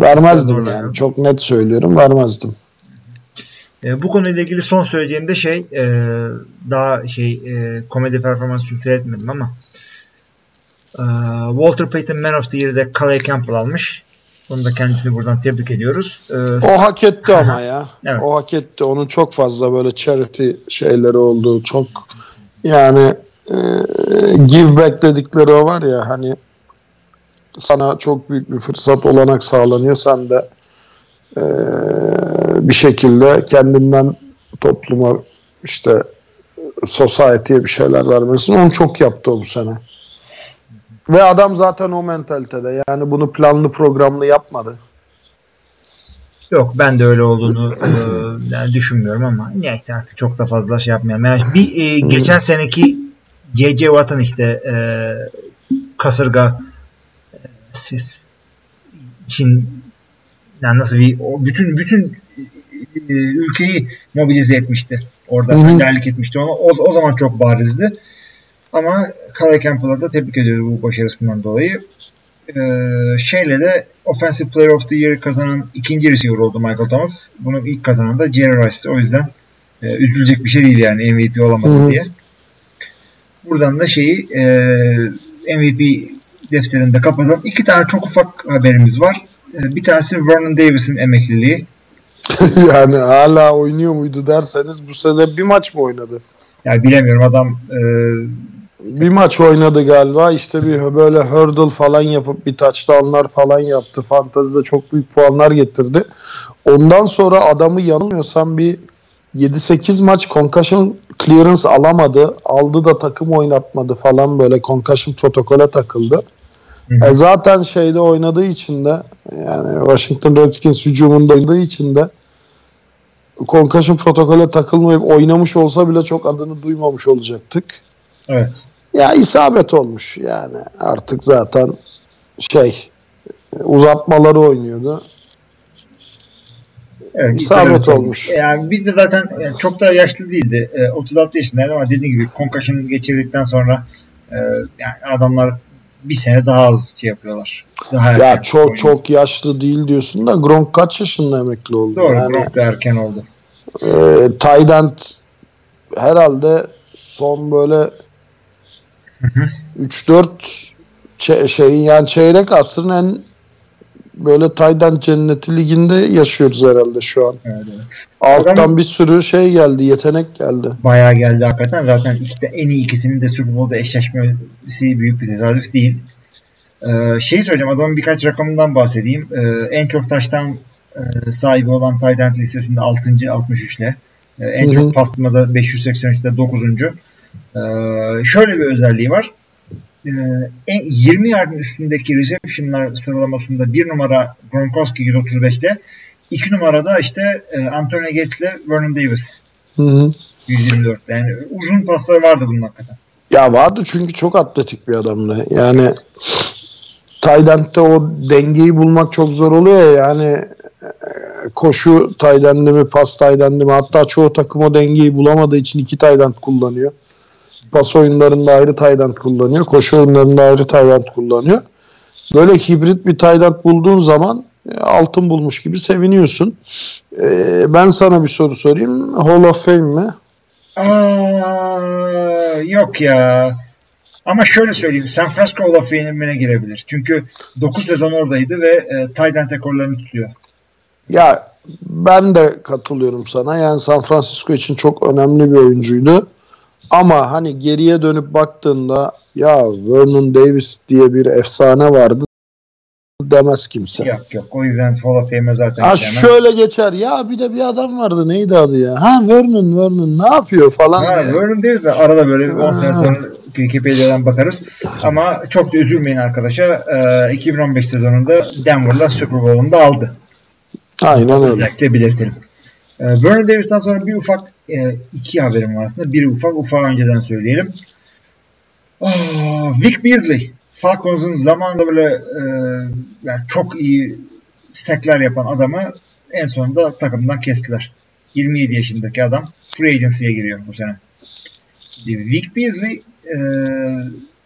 Vermezdim Zorla yani. ya. Çok net söylüyorum vermezdim. E, bu konuyla ilgili son söyleyeceğim de şey e, daha şey e, komedi performansı seyretmedim ama e, Walter Payton Man of the Year'de Calais Campbell almış. Bunu da kendisini buradan tebrik ediyoruz. E, O hak etti ama <laughs> ya. Evet. O hak etti. Onun çok fazla böyle charity şeyleri oldu. Çok yani e, give back dedikleri o var ya hani sana çok büyük bir fırsat olanak sağlanıyor. Sen de e, bir şekilde kendinden topluma işte society'ye bir şeyler vermelisin. Onu çok yaptı o bu sene. Ve adam zaten o mentalitede. Yani bunu planlı programlı yapmadı. Yok ben de öyle olduğunu e, yani düşünmüyorum ama niyeyse artık çok da fazla şey yapmayalım. Yani bir e, geçen seneki C.C. Watt'ın işte e, kasırga e, siz- için yani nasıl bir o bütün bütün e, ülkeyi mobilize etmişti. Orada önderlik etmişti onu. O, o zaman çok barizdi. Ama Calais Campbell'a da tebrik ediyoruz bu başarısından dolayı. Ee, şeyle de Offensive Player of the Year kazanan ikinci receiver oldu Michael Thomas. Bunu ilk kazanan da Jerry Rice. O yüzden e, üzülecek bir şey değil yani MVP olamadı diye. Buradan da şeyi e, MVP defterinde kapatalım. İki tane çok ufak haberimiz var. E, bir tanesi Vernon Davis'in emekliliği. <laughs> yani hala oynuyor muydu derseniz bu sene bir maç mı oynadı? Yani bilemiyorum adam e, Bir maç oynadı galiba işte bir böyle hurdle falan yapıp bir touchdownlar falan yaptı. Fantazide çok büyük puanlar getirdi. Ondan sonra adamı yanılmıyorsam bir 7-8 maç concussion clearance alamadı. Aldı da takım oynatmadı falan böyle concussion protokole takıldı. Hı hı. E zaten şeyde oynadığı için de yani Washington Redskins hücumunda oynadığı için de concussion protokole takılmayıp oynamış olsa bile çok adını duymamış olacaktık. evet. Ya isabet olmuş yani artık zaten şey uzatmaları oynuyordu. Evet, İsabet isabet olmuş. Yani biz de zaten yani çok da yaşlı değildi. E, 36 yaşındaydı ama dediğim gibi concussion geçirdikten sonra e, yani adamlar bir sene daha az şey yapıyorlar. Daha Ya erken çok oynuyor. çok yaşlı değil diyorsun da Gronk kaç yaşında emekli oldu? Doğru. yani, Gronk da erken oldu. e, end herhalde son böyle 3-4 çe- şeyin yani çeyrek asrın en böyle Tayden cenneti liginde yaşıyoruz herhalde şu an. Evet, evet. Alttan Adam- bir sürü şey geldi, yetenek geldi. Bayağı geldi hakikaten. Zaten de, en iyi ikisinin de Super Bowl'da eşleşmesi büyük bir tesadüf değil. Ee, şey söyleyeceğim. Adamın birkaç rakamından bahsedeyim. Ee, en çok taştan e, sahibi olan end listesinde 6. 63 ile. Ee, en Hı hı. çok pasmada 583'te 9. Ee, şöyle bir özelliği var. Ee, en, 20 yardın üstündeki reception'lar sıralamasında bir numara Gronkowski 135'te 2 numarada işte e, Antonio Gates ile Vernon Davis Hı hı. 124. Yani uzun pasları vardı bunun hakikaten. Ya vardı çünkü çok atletik bir adamdı. Yani Tayland'da o dengeyi bulmak çok zor oluyor ya yani e, koşu Tayland'ı mi pas Tayland'ı mı hatta çoğu takım o dengeyi bulamadığı için iki Tayland kullanıyor. Pas oyunlarında ayrı Tayland kullanıyor. Koşu oyunlarında ayrı Tayland kullanıyor. Böyle hibrit bir Tayland bulduğun zaman e, altın bulmuş gibi seviniyorsun. E, ben sana bir soru sorayım. Hall of Fame mi? Aa, yok ya. Ama şöyle söyleyeyim. San Francisco Hall of Fame'ine girebilir. Çünkü 9 sezon oradaydı ve e, end rekorlarını tutuyor. Ya ben de katılıyorum sana. Yani San Francisco için çok önemli bir oyuncuydu. Ama hani geriye dönüp baktığında ya Vernon Davis diye bir efsane vardı demez kimse. Yok yok. O yüzden Hall of Fame'e zaten Ha istemem. şöyle geçer. Ya bir de bir adam vardı. Neydi adı ya? Ha Vernon Vernon ne yapıyor falan. Ha, diye. Vernon Davis de arada böyle 10 sene sonra Wikipedia'dan bakarız. Ama çok da üzülmeyin arkadaşa. E, 2015 sezonunda Denver'la Super Bowl'unu da aldı. Aynen öyle. Özellikle belirtelim. Ee, Vernon Davis'ten sonra bir ufak e, iki haberim var aslında. Biri ufak, ufağı önceden söyleyelim. Oh, Vic Beasley. Falcons'un zamanında böyle e, yani çok iyi sekler yapan adamı en sonunda takımdan kestiler. 27 yaşındaki adam free agency'ye giriyor bu sene. Vic Beasley e,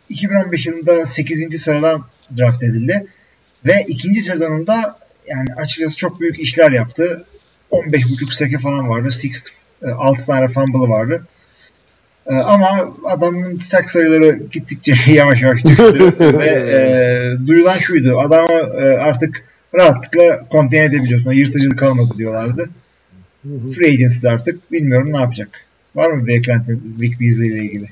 2015 yılında 8. sıradan draft edildi ve ikinci sezonunda yani açıkçası çok büyük işler yaptı. 15.5 seke falan vardı. 6 tane fumble'ı vardı. E, ama adamın sek sayıları gittikçe <laughs> yavaş yavaş düştü ve <laughs> e, duyulan şuydu. Adamı e, artık rahatlıkla konten edebiliyorsun. Yırtıcılık kalmadı diyorlardı. Free agency artık bilmiyorum ne yapacak. Var mı bir beklenti Vic Beasley ile ilgili?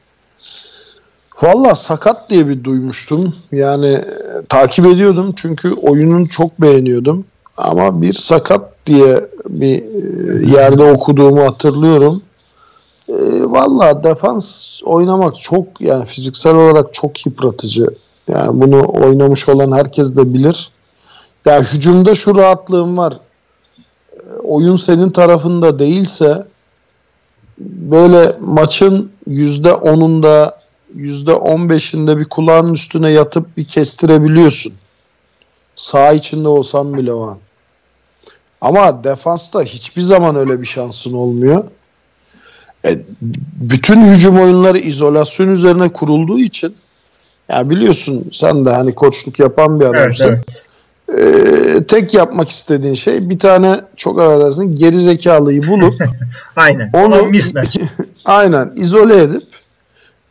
Valla sakat diye bir duymuştum. Yani e, takip ediyordum çünkü oyunun çok beğeniyordum. Ama bir sakat diye bir e, yerde okuduğumu hatırlıyorum. E, Valla defans oynamak çok yani fiziksel olarak çok yıpratıcı. Yani bunu oynamış olan herkes de bilir. Ya hücumda şu rahatlığım var. E, Oyun senin tarafında değilse böyle maçın yüzde onunda yüzde on beşinde bir kulağın üstüne yatıp bir kestirebiliyorsun. Sağ içinde olsan bile o an. Ama defansta hiçbir zaman öyle bir şansın olmuyor. E, bütün hücum oyunları izolasyon üzerine kurulduğu için ya biliyorsun sen de hani koçluk yapan bir Evet, adamsın. evet. E, tek yapmak istediğin şey bir tane çok affedersin geri zekalıyı bulup <laughs> Aynen. Onu- <laughs> aynen izole edip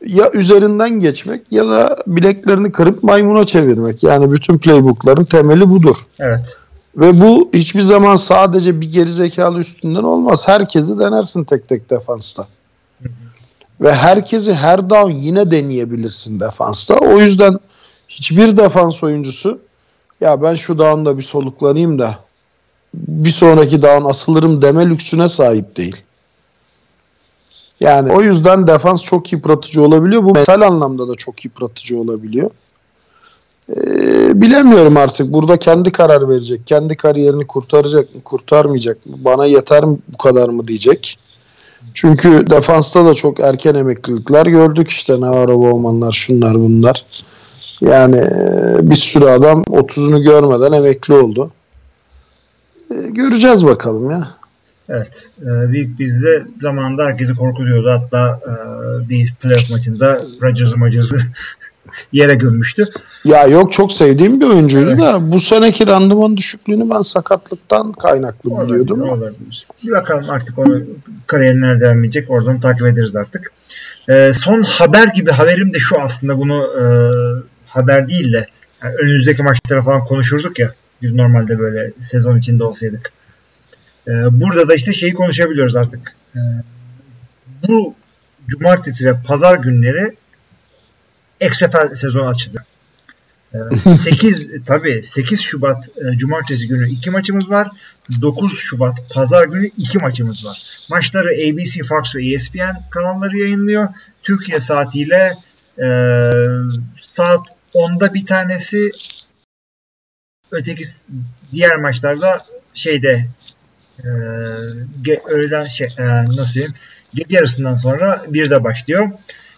ya üzerinden geçmek ya da bileklerini kırıp maymuna çevirmek. Yani bütün playbookların temeli budur. Evet. Ve bu hiçbir zaman sadece bir geri zekalı üstünden olmaz. Herkesi denersin tek tek defansta. Ve herkesi her down yine deneyebilirsin defansta. O yüzden hiçbir defans oyuncusu ya ben şu down'da bir soluklanayım da bir sonraki down asılırım deme lüksüne sahip değil. Yani o yüzden defans çok yıpratıcı olabiliyor. Bu mental anlamda da çok yıpratıcı olabiliyor. Ee, bilemiyorum artık. Burada kendi karar verecek. Kendi kariyerini kurtaracak mı, kurtarmayacak mı? Bana yeter mi bu kadar mı diyecek. Çünkü defansta da çok erken emeklilikler gördük işte Navarro Bowman'lar şunlar bunlar. Yani e, bir sürü adam 30'unu görmeden emekli oldu. E, göreceğiz bakalım ya. Evet. E, Büyük bizde zamanında herkesi korkutuyordu. Hatta e, bir playoff maçında Rodgers'ı Rodgers'ı yere gömmüştü. Ya yok çok sevdiğim bir oyuncuydu Evet. da bu seneki randıman düşüklüğünü ben sakatlıktan kaynaklı biliyordum. Olabilir, olabilir. Bir bakalım artık onu kariyeri nerede devam edecek. Oradan takip ederiz artık. E, son haber gibi haberim de şu aslında bunu e, haber değil de yani önümüzdeki maçlara falan konuşurduk ya biz normalde böyle sezon içinde olsaydık. E, burada da işte şeyi konuşabiliyoruz artık. E, bu cumartesi ve pazar günleri XFL sezonu açılıyor. <laughs> 8 tabii 8 Şubat e, cumartesi günü iki maçımız var. 9 Şubat pazar günü iki maçımız var. Maçları ABC, Fox ve ESPN kanalları yayınlıyor. Türkiye saatiyle e, saat 10'da bir tanesi öteki diğer maçlarda şeyde e, ge, öğleden şey e, nasıl diyeyim gece yarısından sonra bir de başlıyor.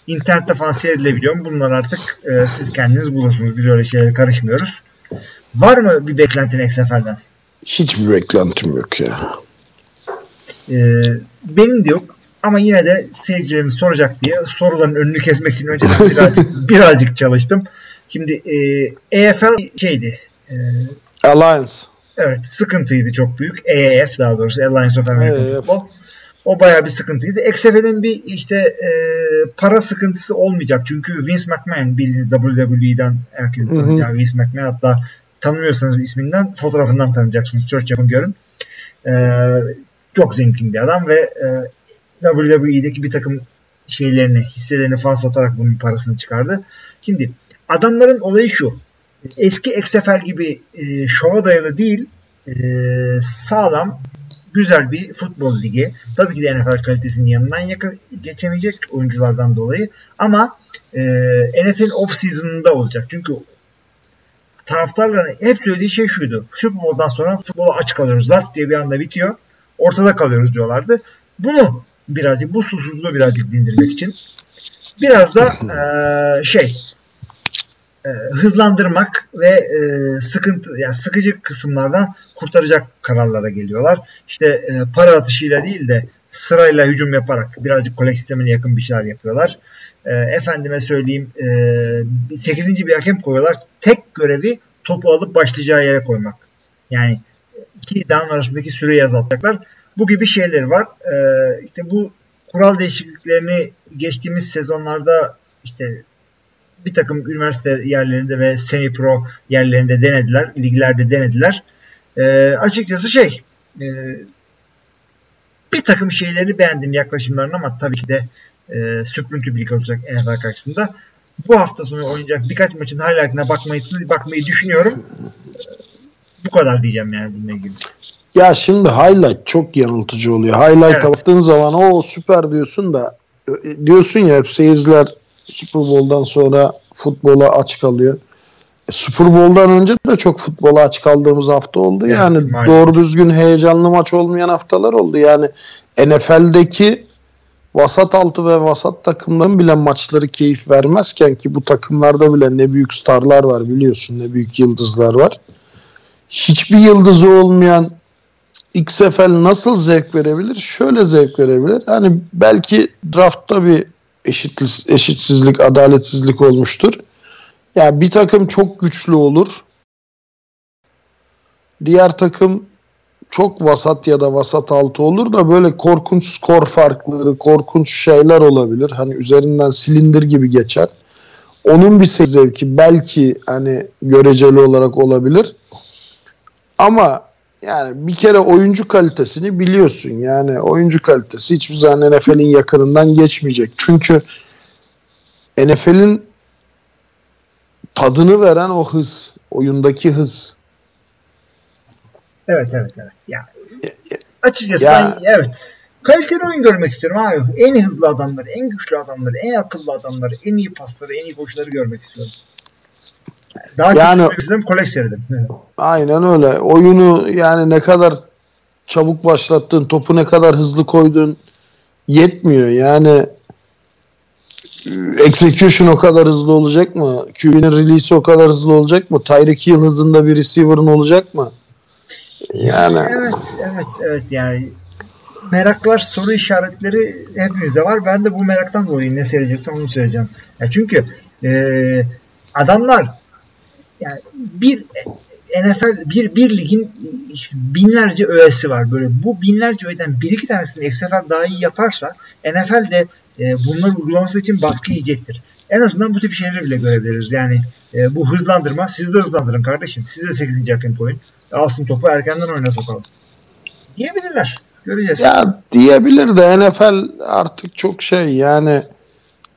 İnternette falan seyredilebiliyor. Bunlar artık e, siz kendiniz bulursunuz. Biz öyle şeylere karışmıyoruz. Var mı bir beklentin XFL'den? Hiçbir beklentim yok ya. E, benim de yok. Ama yine de seyircilerimiz soracak diye soruların önünü kesmek için önceden birazcık, <laughs> birazcık çalıştım. Şimdi e, EFL şeydi. E, Alliance. Evet sıkıntıydı çok büyük. EAF daha doğrusu Alliance of American EAF. Football. O bayağı bir sıkıntıydı. XFL'in bir işte e, para sıkıntısı olmayacak. Çünkü Vince McMahon bildiğiniz WWE'den herkesin tanıyacağı Vince McMahon hatta tanımıyorsanız isminden fotoğrafından tanıyacaksınız. Search yapın görün. E, çok zengin bir adam ve e, WWE'deki bir takım şeylerini, hisselerini falan satarak bunun parasını çıkardı. Şimdi adamların olayı şu. Eski XFL gibi e, şova dayalı değil, e, sağlam, güzel bir futbol ligi. Tabii ki de NFL kalitesinin yanından yakın, geçemeyecek oyunculardan dolayı. Ama e, NFL off season'ında olacak. Çünkü taraftarların hep söylediği şey şuydu. Super Bowl'dan sonra futbola aç kalıyoruz. Last diye bir anda bitiyor. Ortada kalıyoruz diyorlardı. Bunu birazcık bu susuzluğu birazcık dindirmek için biraz da e, şey e, hızlandırmak ve e, sıkıntı yani sıkıcı kısımlardan kurtaracak kararlara geliyorlar. İşte e, para atışıyla değil de sırayla hücum yaparak birazcık kolek sistemine yakın bir şeyler yapıyorlar. E, efendime söyleyeyim e, 8. bir hakem koyuyorlar. Tek görevi topu alıp başlayacağı yere koymak. Yani iki down arasındaki süreyi azaltacaklar. Bu gibi şeyler var. E, işte bu kural değişikliklerini geçtiğimiz sezonlarda işte bir takım üniversite yerlerinde ve semi pro yerlerinde denediler. Liglerde denediler. E, açıkçası şey e, bir takım şeylerini beğendim yaklaşımlarını ama tabii ki de e, süprüntü bir lig olacak NFL karşısında. Bu hafta sonu oynayacak birkaç maçın highlight'ına bakmayı, bakmayı düşünüyorum. Bu kadar diyeceğim yani bununla ilgili. Ya şimdi highlight çok yanıltıcı oluyor. Highlight'a Evet. baktığın zaman o süper diyorsun da e, diyorsun ya hep seyirciler Super Bowl'dan sonra futbola aç kalıyor. E, Super Bowl'dan önce de çok futbola aç kaldığımız hafta oldu. Evet, yani maalesef. doğru düzgün heyecanlı maç olmayan haftalar oldu. Yani NFL'deki vasat altı ve vasat takımların bile maçları keyif vermezken ki bu takımlarda bile ne büyük starlar var biliyorsun ne büyük yıldızlar var. Hiçbir yıldızı olmayan XFL nasıl zevk verebilir? Şöyle zevk verebilir. Hani belki draftta bir eşit, eşitsizlik, adaletsizlik olmuştur. Yani bir takım çok güçlü olur. Diğer takım çok vasat ya da vasat altı olur da böyle korkunç skor farkları, korkunç şeyler olabilir. Hani üzerinden silindir gibi geçer. Onun bir zevki belki hani göreceli olarak olabilir. Ama yani bir kere oyuncu kalitesini biliyorsun. Yani oyuncu kalitesi hiçbir zaman NFL'in yakınından geçmeyecek. Çünkü NFL'in tadını veren o hız, oyundaki hız. Evet evet evet. Ya, açıkçası Ya- ben evet. Kaliteli oyun görmek istiyorum abi. En hızlı adamları, en güçlü adamları, en akıllı adamları, en iyi pasları, en iyi koşuları görmek istiyorum. Daha Yani- yani, kötüsünü kolek seyredim. Evet. Aynen öyle. Oyunu yani ne kadar çabuk başlattın, topu ne kadar hızlı koydun yetmiyor. Yani e, execution o kadar hızlı olacak mı? QB'nin release'i o kadar hızlı olacak mı? Tyreek Hill hızında bir receiver'ın olacak mı? Yani Evet, evet, evet yani meraklar, soru işaretleri hepimizde var. Ben de bu meraktan dolayı ne seyredeceksem onu söyleyeceğim. Ya çünkü e, adamlar yani bir NFL bir bir ligin binlerce öğesi var böyle. Bu binlerce öğeden bir iki tanesini XFL daha iyi yaparsa NFL de e, bunları uygulaması için baskı yiyecektir. En azından bu tip şeyleri bile görebiliriz. Yani e, bu hızlandırma siz de hızlandırın kardeşim. Siz de 8. hakem koyun. Alsın topu erkenden oyuna sokalım. Diyebilirler. Göreceğiz. Ya diyebilir de NFL artık çok şey yani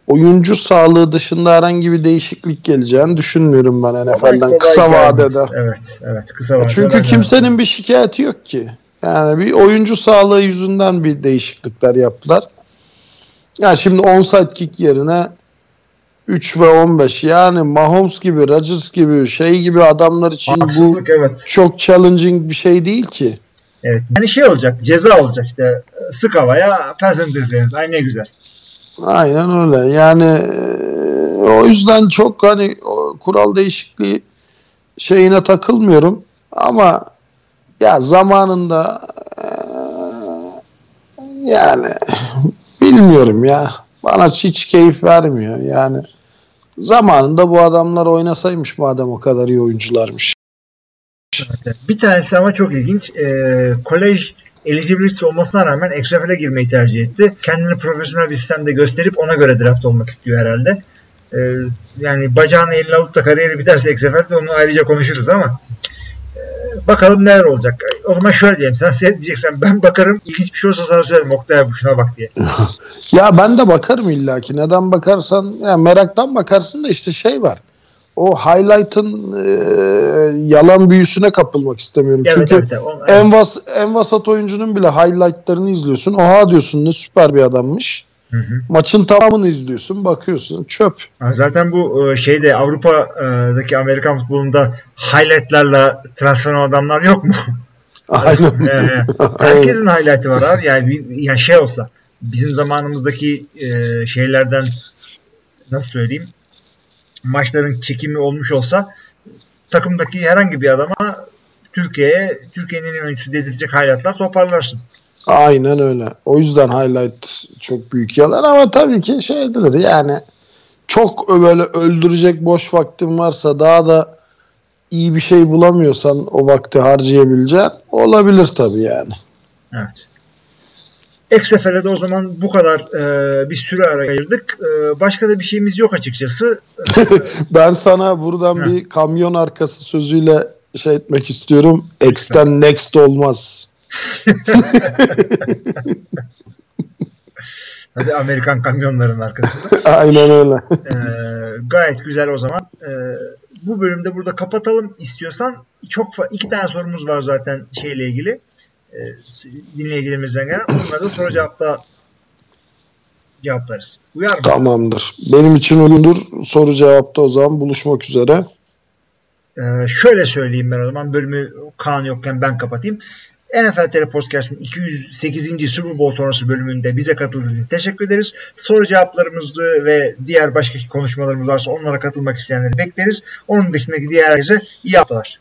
oyuncu sağlığı dışında herhangi bir değişiklik geleceğini düşünmüyorum ben NFL'den kısa gelmez. vadede. Evet, evet kısa vadede. Çünkü kimsenin bir şikayeti yok ki. Yani bir oyuncu sağlığı yüzünden bir değişiklikler yaptılar. Ya şimdi onside kick yerine 3 ve 15 yani Mahomes gibi, Rodgers gibi şey gibi adamlar için bu Haksızlık evet. çok challenging bir şey değil ki. Evet. Yani şey olacak, ceza olacak işte. Sık havaya pass interference. Ay ne güzel. Aynen öyle. Yani e, o yüzden çok hani kural değişikliği şeyine takılmıyorum ama ya zamanında e, yani <laughs> bilmiyorum ya. Bana hiç keyif vermiyor. Yani zamanında bu adamlar oynasaymış madem o kadar iyi oyuncularmış. Bir tanesi ama çok ilginç. Ee, kolej eligibility olmasına rağmen XFL'e girmeyi tercih etti. Kendini profesyonel bir sistemde gösterip ona göre draft olmak istiyor herhalde. Ee, yani bacağını eline alıp da kariyeri biterse XFL'de onu ayrıca konuşuruz ama e, bakalım neler olacak. O zaman şöyle diyeyim. Sen seyretmeyeceksen ben bakarım. İlginç bir şey olsa sana söylerim. Oktay abi şuna bak diye. <laughs> Ya ben de bakarım illaki. Neden bakarsan ya meraktan bakarsın da işte şey var. O highlight'ın e, yalan büyüsüne kapılmak istemiyorum. Evet, Çünkü evet, evet. En vas en vasat oyuncunun bile highlight'larını izliyorsun. Oha diyorsun ne süper bir adammış. Hı hı. Maçın tamamını izliyorsun, bakıyorsun çöp. Zaten bu e, şeyde Avrupa'daki Amerikan futbolunda highlightlarla transfer olan adamlar yok mu? <laughs> Aynen. <laughs> He, he. Herkesin highlight'ı var abi. Yani bir yani şey olsa bizim zamanımızdaki e, şeylerden nasıl söyleyeyim maçların çekimi olmuş olsa takımdaki herhangi bir adama Türkiye'ye Türkiye'nin oyuncusu dedirtecek highlightlar toparlarsın. Aynen öyle. O yüzden highlight çok büyük yalan ama tabii ki şeydir yani çok böyle öldürecek boş vaktin varsa daha da iyi bir şey bulamıyorsan o vakti harcayabileceğin olabilir tabii yani. Evet. XFL'e de o zaman bu kadar e, bir süre ayırdık. E, başka da bir şeyimiz yok açıkçası. <laughs> Ben sana buradan Heh. bir kamyon arkası sözüyle şey etmek istiyorum. X'ten next olmaz. <laughs> Tabii Amerikan kamyonların arkasında. <laughs> Aynen öyle. Ee, gayet güzel o zaman. Ee, bu bölümde burada kapatalım istiyorsan. Çok iki tane sorumuz var zaten şeyle ilgili. S- dinleyicilerimizden gelen. Onları soru cevapta cevaplarız. Uyar mı? Tamamdır. Benim için uygundur. Soru cevapta o zaman buluşmak üzere. Ee, şöyle söyleyeyim ben o zaman bölümü Kaan yokken ben kapatayım. NFL TR Podcast'ın 208. Super Bowl sonrası bölümünde bize katıldığınız için teşekkür ederiz. Soru cevaplarımızı ve diğer başka konuşmalarımız varsa onlara katılmak isteyenleri bekleriz. Onun dışındaki diğer herkese iyi haftalar.